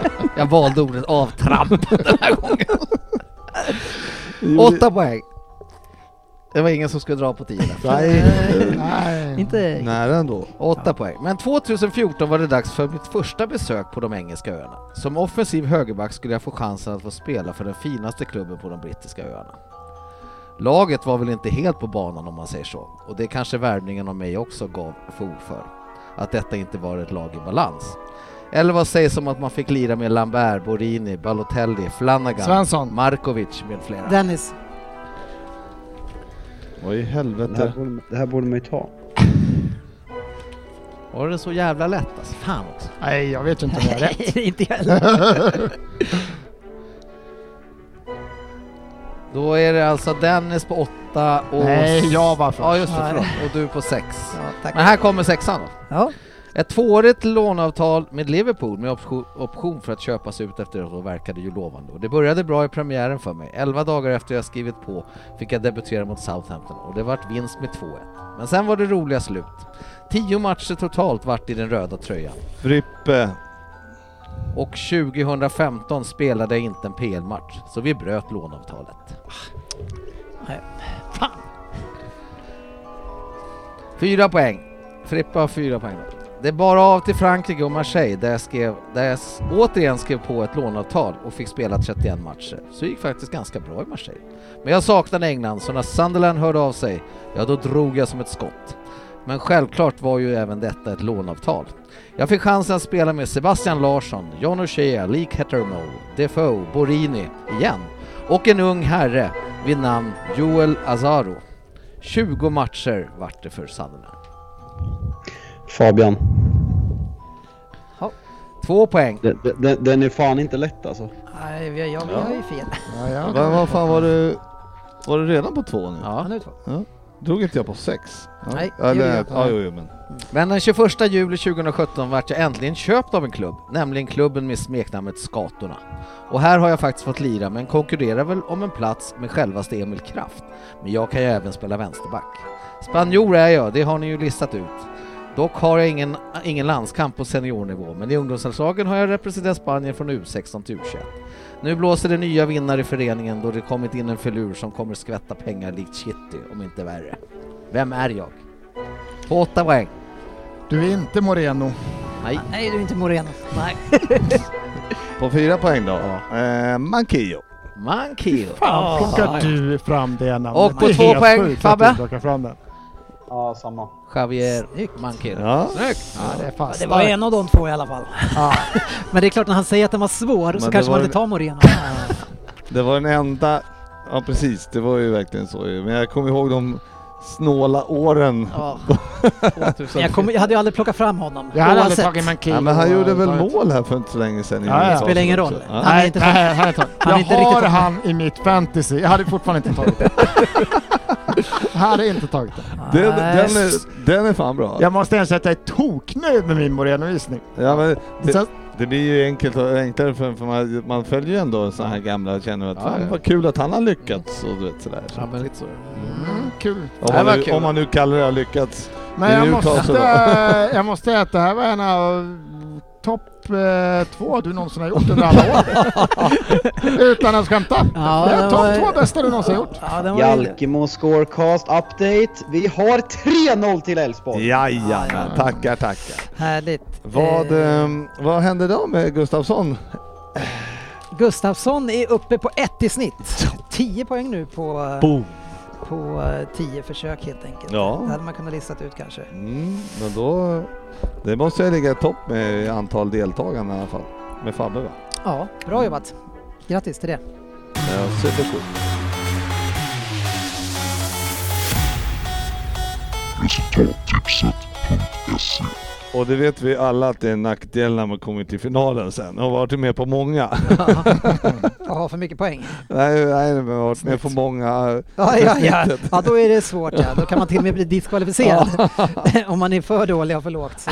Jag, jag valde ordet avtramp den här gången. Åtta poäng. Det var ingen som skulle dra på 10 där. *laughs* Nej, Nej. Inte... nära ändå. Åtta poäng. Men 2014 var det dags för mitt första besök på de engelska öarna. Som offensiv högerback skulle jag få chansen att få spela för den finaste klubben på de brittiska öarna. Laget var väl inte helt på banan om man säger så, och det kanske värvningen av mig också gav fog för. Att detta inte var ett lag i balans. Eller vad sägs om att man fick lira med Lambert, Borini, Balotelli, Flanagan, Svensson. Markovic med flera. Dennis. Vad i Det här, helvete. borde, det här borde man ju ta. *laughs* Var det så jävla lätt alltså? Fan också. Nej, jag vet inte om jag har rätt. *laughs* inte jag heller. *laughs* Då är det alltså Dennis på åtta och... Nej, jag var först. Ja just det, förlåt. Och du på sex. Ja, tack. Men här kommer sexan då. Ja. Ett tvåårigt låneavtal med Liverpool med option, för att köpas ut efter ett år verkade ju lovande och det började bra i premiären för mig. Elva dagar efter jag skrivit på fick jag debutera mot Southampton och det vart vinst med 2-1. Men sen var det roliga slut. Tio matcher totalt vart i den röda tröjan Frippe. och 2015 spelade jag inte en PL-match så vi bröt låneavtalet. Nej. Fan. Fyra poäng. Frippa har fyra poäng. Det bar av till Frankrike och Marseille där jag, skrev, där jag återigen skrev på ett låneavtal och fick spela 31 matcher. Så det gick faktiskt ganska bra i Marseille. Men jag saknade England så när Sunderland hörde av sig, ja då drog jag som ett skott. Men självklart var ju även detta ett låneavtal. Jag fick chansen att spela med Sebastian Larsson, John O'Shea, Lee Kettermo, Defoe, Borini igen och en ung herre vid namn Joel Azaro. 20 matcher vart det för Sunderland. Fabian. Två poäng. Den, den, den är fan inte lätt alltså. Nej, vi, jag, vi har ju fel. Ja, ja. Vad vad fan var du? Var du redan på två nu? Ja, Ja. nu två. Drog inte jag på sex? Ja. Nej, det Eller, jag. ja, jo, jo, men. Men den 21 juli 2017 vart jag äntligen köpt av en klubb, nämligen klubben med smeknamnet Skatorna. Och här har jag faktiskt fått lira, men konkurrerar väl om en plats med självaste Emil Kraft. Men jag kan ju även spela vänsterback. Spanjor är jag, det har ni ju listat ut. Dock har jag ingen, ingen landskamp på seniornivå, men i ungdomslandslagen har jag representerat Spanien från U16 till U21. Nu blåser det nya vinnare i föreningen då det kommit in en filur som kommer skvätta pengar likt Kitty, om inte värre. Vem är jag? På åtta poäng. Du är inte Moreno. Nej. Nej, du är inte Moreno. Nej. *laughs* På fyra poäng då. Eh, Manquillo. Mankio. Fan, plockar Ja. du fram det namnet? Och på två poäng, Fabbe. Ja, samma. Javier. Mankio. Ja. Snyggt! Ja, det är Det var en av de två i alla fall. Ja. *laughs* Men det är klart när han säger att den var svår så det kanske var man inte en- tar Moreno. *laughs* Det var den enda, ja precis, det var ju verkligen så ju. Men jag kommer ihåg de snåla åren. Ja. Men *laughs* jag, kommer, jag hade ju aldrig plockat fram honom. Jag hade aldrig tagit Mankio. Ja, men han gjorde väl varit- mål här för inte så länge sedan. Ja, ja. Newcastle Spelar ingen roll. Ja. Han är Nej, inte nej, han är inte, Han är jag inte har han i mitt fantasy. Jag hade fortfarande inte tagit det. *laughs* hade inte tagit. Den, Nej. den, är, den är fan bra. Jag måste erkänna att jag är toknöjd med min Moreno-visning. Ja, men det, Sen- det blir ju enkelt och enklare för, för man, man följer ju ändå sådana här gamla och känner att Ja, fan ja. vad kul att han har lyckats och du vet sådär. Så. Ja, men lite så. Mm, kul. Om, man nu, kul. om man nu kallar det lyckats. Men jag måste, *laughs* jag måste säga att det här var en av topp eh, två du någonsin har gjort under alla år. *laughs* Utan att skämta. Ja, det är topp var- två bästa du någonsin gjort. Ja. Jalkemo scorecast update. Vi har 3-0 till Elfsborg. Jajamän, tackar tackar. Härligt. Vad, Eh, ehm, vad hände då med Gustafsson? Gustafsson är uppe på ett i snitt. 10 poäng nu på, Boom! På 10 försök helt enkelt. Ja. Det hade man kunnat listat ut kanske. Mm, men då... Det måste jag ligga i topp med antal deltagande i alla fall. Med Fabbe va? Ja, bra jobbat. Grattis till det. Ja, supercoolt. Och det vet vi alla att det är en nackdel när man kommer till finalen sen. Har varit med på många. Jag har för mycket poäng. nej, nej, men har varit med på många. Ja, ja, ja. ja, då är det svårt. Ja. Då kan man till och med bli diskvalificerad *laughs* om man är för dålig och för lågt.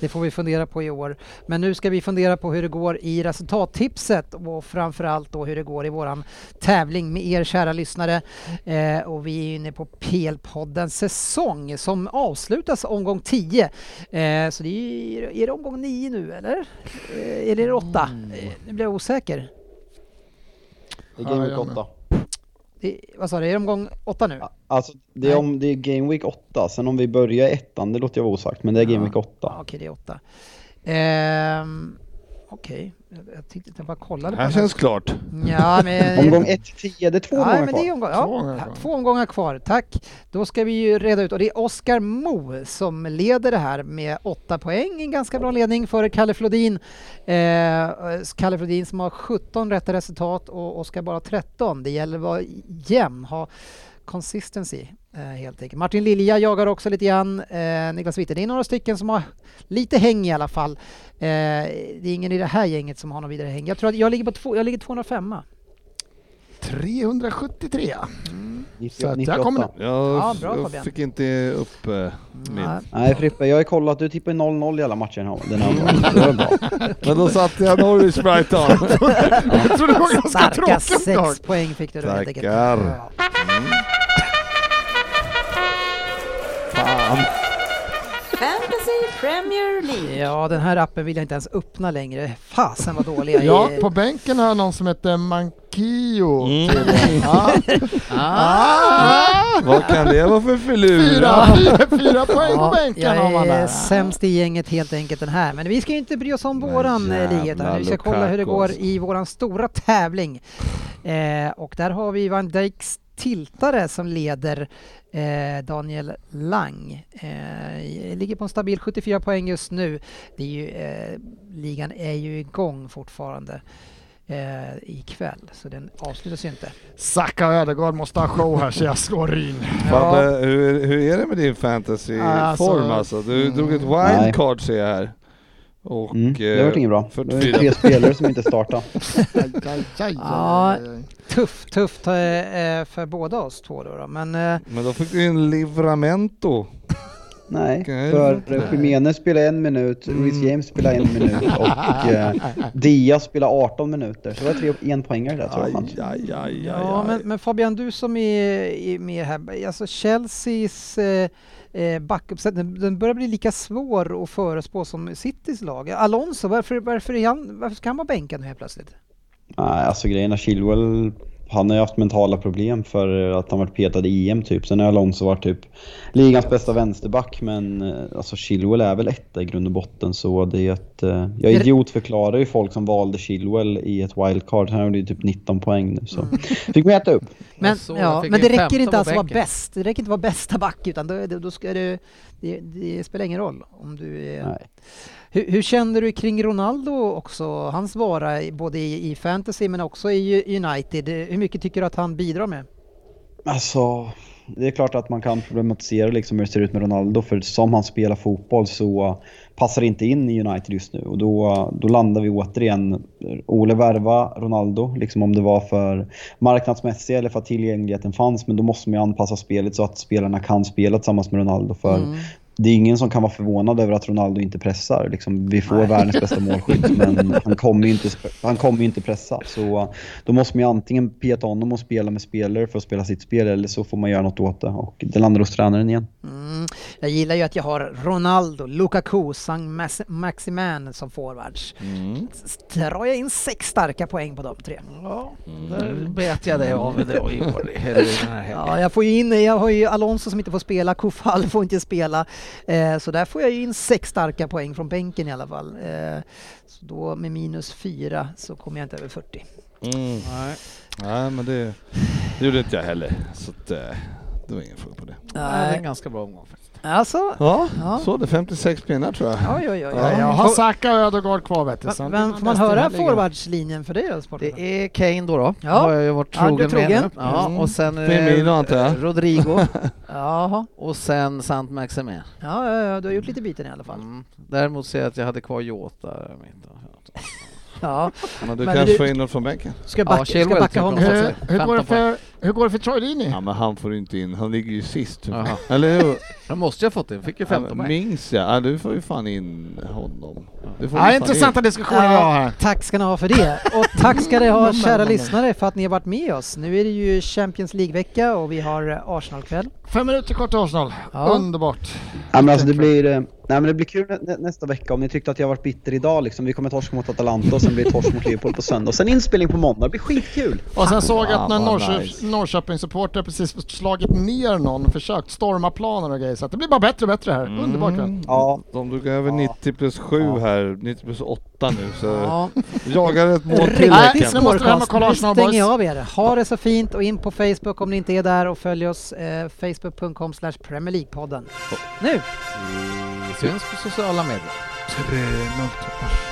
Det, får vi fundera på i år. Men nu ska vi fundera på hur det går i resultattipset och framförallt då hur det går i våran tävling med er kära lyssnare. Eh, och vi är inne på PL-poddens säsong som avslutas omgång 10. Eh, så det är, är det omgång 9 nu eller? Eh, är det 8? Eh, nu blir jag osäker. Det är Ja, Game jag Week med. 8. Det, vad sa du, är det omgång 8 nu? Alltså, det är, om, det är Game Week 8, sen om vi börjar i ettan, det låter jag vara osagt, men det är Game. Week 8. Ja, okej, det är åtta. Ehm, okej, jag, jag tänkte jag bara kollade Det på här den känns klart. Ja, men... *laughs* Omgång 1 till 10, det är två Ja, omgångar men det är kvar. omgång, Två ja, omgångar ja, kvar. två omgångar kvar, tack. Då ska vi ju reda ut, och det är Oskar Mo som leder det här med åtta poäng, en ganska bra ledning före Kalle Flodin. Eh, Kalle Flodin som har 17 rätta resultat och Oskar bara 13. Det gäller att vara jämn, ha consistency eh, helt enkelt. Martin Lilja jagar också lite grann, eh, Niklas Witte. Det är några stycken som har lite häng i alla fall. Eh, det är ingen i det här gänget som har något vidare häng. Jag tror att jag ligger på två, jag ligger 205. 373. Så att 98. jag kommer... Jag, Ja, bra, jag Fabian. fick inte upp eh, mitt. Nej. Nej Frippe, jag har kollat, du tippar 0-0 i alla matcher den här här omgången. Det var bra. *laughs* Men då satte jag Norwich Brighton. *laughs* Jag tror det var ganska Starka tråkigt sex lag. poäng fick du då helt enkelt. Tackar. Fan. Fantasy Premier League. Ja, den här appen vill jag inte ens öppna längre. Fasen vad dålig jag är. Ja, på bänken har jag någon som heter Mankio. Mm. tydligen. *laughs* Ja. Ah! Vad kan det vara för filur? Fyra, fyra, fyra poäng på bänken har man jag är där. sämst i gänget helt enkelt den här. Men vi ska ju inte bry oss om våran eh, liga vi ska kolla hur det går i våran stora tävling. Eh, och där har vi Van Dijks tiltare som leder eh, Daniel Lang. Eh, ligger på en stabil 74 poäng just nu. Det är ju, eh, ligan är ju igång fortfarande eh, ikväll så den avslutas ju inte. Zacka Ödegaard måste ha show här så jag slår Ryn. Fabbe, hur, hur är det med din fantasy-form Alltså, alltså? Du mm. drog ett Nej. wildcard ser jag här. Och Mm, det vart eh, inget bra. Det var 44. tre spelare som inte startade. Ja. Tufft, tufft eh, eh, för båda oss två då. då. Men Men då fick du en livramento. Nej, Okej, för. Jiménez spelar en minut, Luis James spelar en minut *laughs* och eh, Diaz spelar 18 minuter. Så det var tre enpoängare där tror jag. aj, aj, aj, Ja, men, men Fabian, du som är, är med här, alltså Chelseas eh, eh, backuppsättning, den börjar bli lika svår att förespå som Citys lag. Alonso, varför, varför, är han, varför ska han vara bänkad nu helt plötsligt? Nej, alltså grejen är Chilwell, han har ju haft mentala problem för att han varit petad i EM typ. Sen har Alonso varit typ ligans bästa vänsterback men eh, alltså Chilwell är väl etta i grund och botten så det är ett... eh, Jag idiotförklarar ju folk som valde Chilwell i ett wildcard. Han har ju typ 19 poäng nu så. Fick mig äta upp. Men, så, ja, men det räcker 15 inte på alltså vara bäst. Det räcker inte vara bästa back utan då, då ska du, det, det spelar ingen roll om du är... Nej. Hur, hur känner du kring Ronaldo också, hans vara både i, i fantasy men också i United? Hur mycket tycker du att han bidrar med? Alltså, det är klart att man kan problematisera liksom hur det ser ut med Ronaldo för som han spelar fotboll så passar det inte in i United just nu och då, då landar vi återigen Ole värva Ronaldo, liksom om det var för marknadsmässiga eller för att tillgängligheten fanns men då måste man ju anpassa spelet så att spelarna kan spela tillsammans med Ronaldo för Mm. Det är ingen som kan vara förvånad över att Ronaldo inte pressar. Liksom, vi får världens bästa *laughs* målskytt men han kommer ju inte, han kommer inte pressa. Så då måste man ju antingen peta honom och spela med spelare för att spela sitt spel eller så får man göra något åt det. Och det landar hos tränaren igen. Mm. Jag gillar ju att jag har Ronaldo, Lukaku, Sang Maximan som forwards. Mm. Drar jag in sex starka poäng på de tre? Ja, där bet jag dig av då i år. Ja, jag får ju in, jag har ju Alonso som inte får spela, Kofall får inte spela. Eh, så där får jag ju in sex starka poäng från bänken i alla fall. Eh, så då med minus fyra så kommer jag inte över 40. Mm. Nej. Nej men det, det gjorde inte jag heller. Så att, eh, det var ingen fråga på det. Nej, det är en ganska bra omgång faktiskt. Alltså, Ja, Ja. så det. 56 pinnar tror jag. oj oj oj. Ja, jag har Zacka och Ödegaard kvar vet du. Vem blir får man höra forwardslinjen för dig då? Det är Kane då. då. Ja. Har jag ju varit Ja, trogen med trogen. nu. Ja, Mm. och sen Firmino, antar jag. Rodrigo *laughs* Jaha, och sen Sant Maximin. ja, ja, ja, du har gjort lite byten i alla fall. Mm. Däremot ser jag att jag hade kvar Jota. Ja, Men du Men kanske du- får in något från bänken? ska backa, Ja, ska backa honom? Hur, hur, går det 15 poäng. för, hur går det för Troy Deeney? Ja men han får inte in, han ligger ju sist. Jaha. *laughs* Eller hur? Då måste jag fått det. Jag fick ju 15 ja, poäng. Minns jag. Ja, du får ju fan in honom. Du får Ja, ju fan intressanta diskussioner vi har här. Tack ska ni ha för det. Och tack ska ni ha *laughs* kära lyssnare för att ni har varit med oss. Nu är det ju Champions League-vecka och vi har Arsenal-kväll. Fem minuter kort till Arsenal. Ja. Underbart. Ja, men alltså det blir, eh, Nej men det blir kul nä nä- nästa vecka om ni tyckte att jag varit bitter idag liksom. Vi kommer torska mot Atalanta och sen blir det torsk mot Liverpool på söndag. Och sen inspelning på måndag, det blir skitkul! Och sen såg jag att när vad Norrkö nice. Norrköpingssupportrar precis slagit ner någon, försökt storma planen och grejer. Så att det blir bara bättre och bättre här. Underbart kväll. Ja, De drog över 90 plus 7 här, 90 plus 8 nu så Ja. jagar ett mål till Nej, Häcken. nu måste vi hem och kolla Arsenal stänger Boys. jag av er. Ha det så fint och in på Facebook om ni inte är där och följ oss eh, facebook.com slash Premier League-podden. Nu! Vi syns på sociala medier.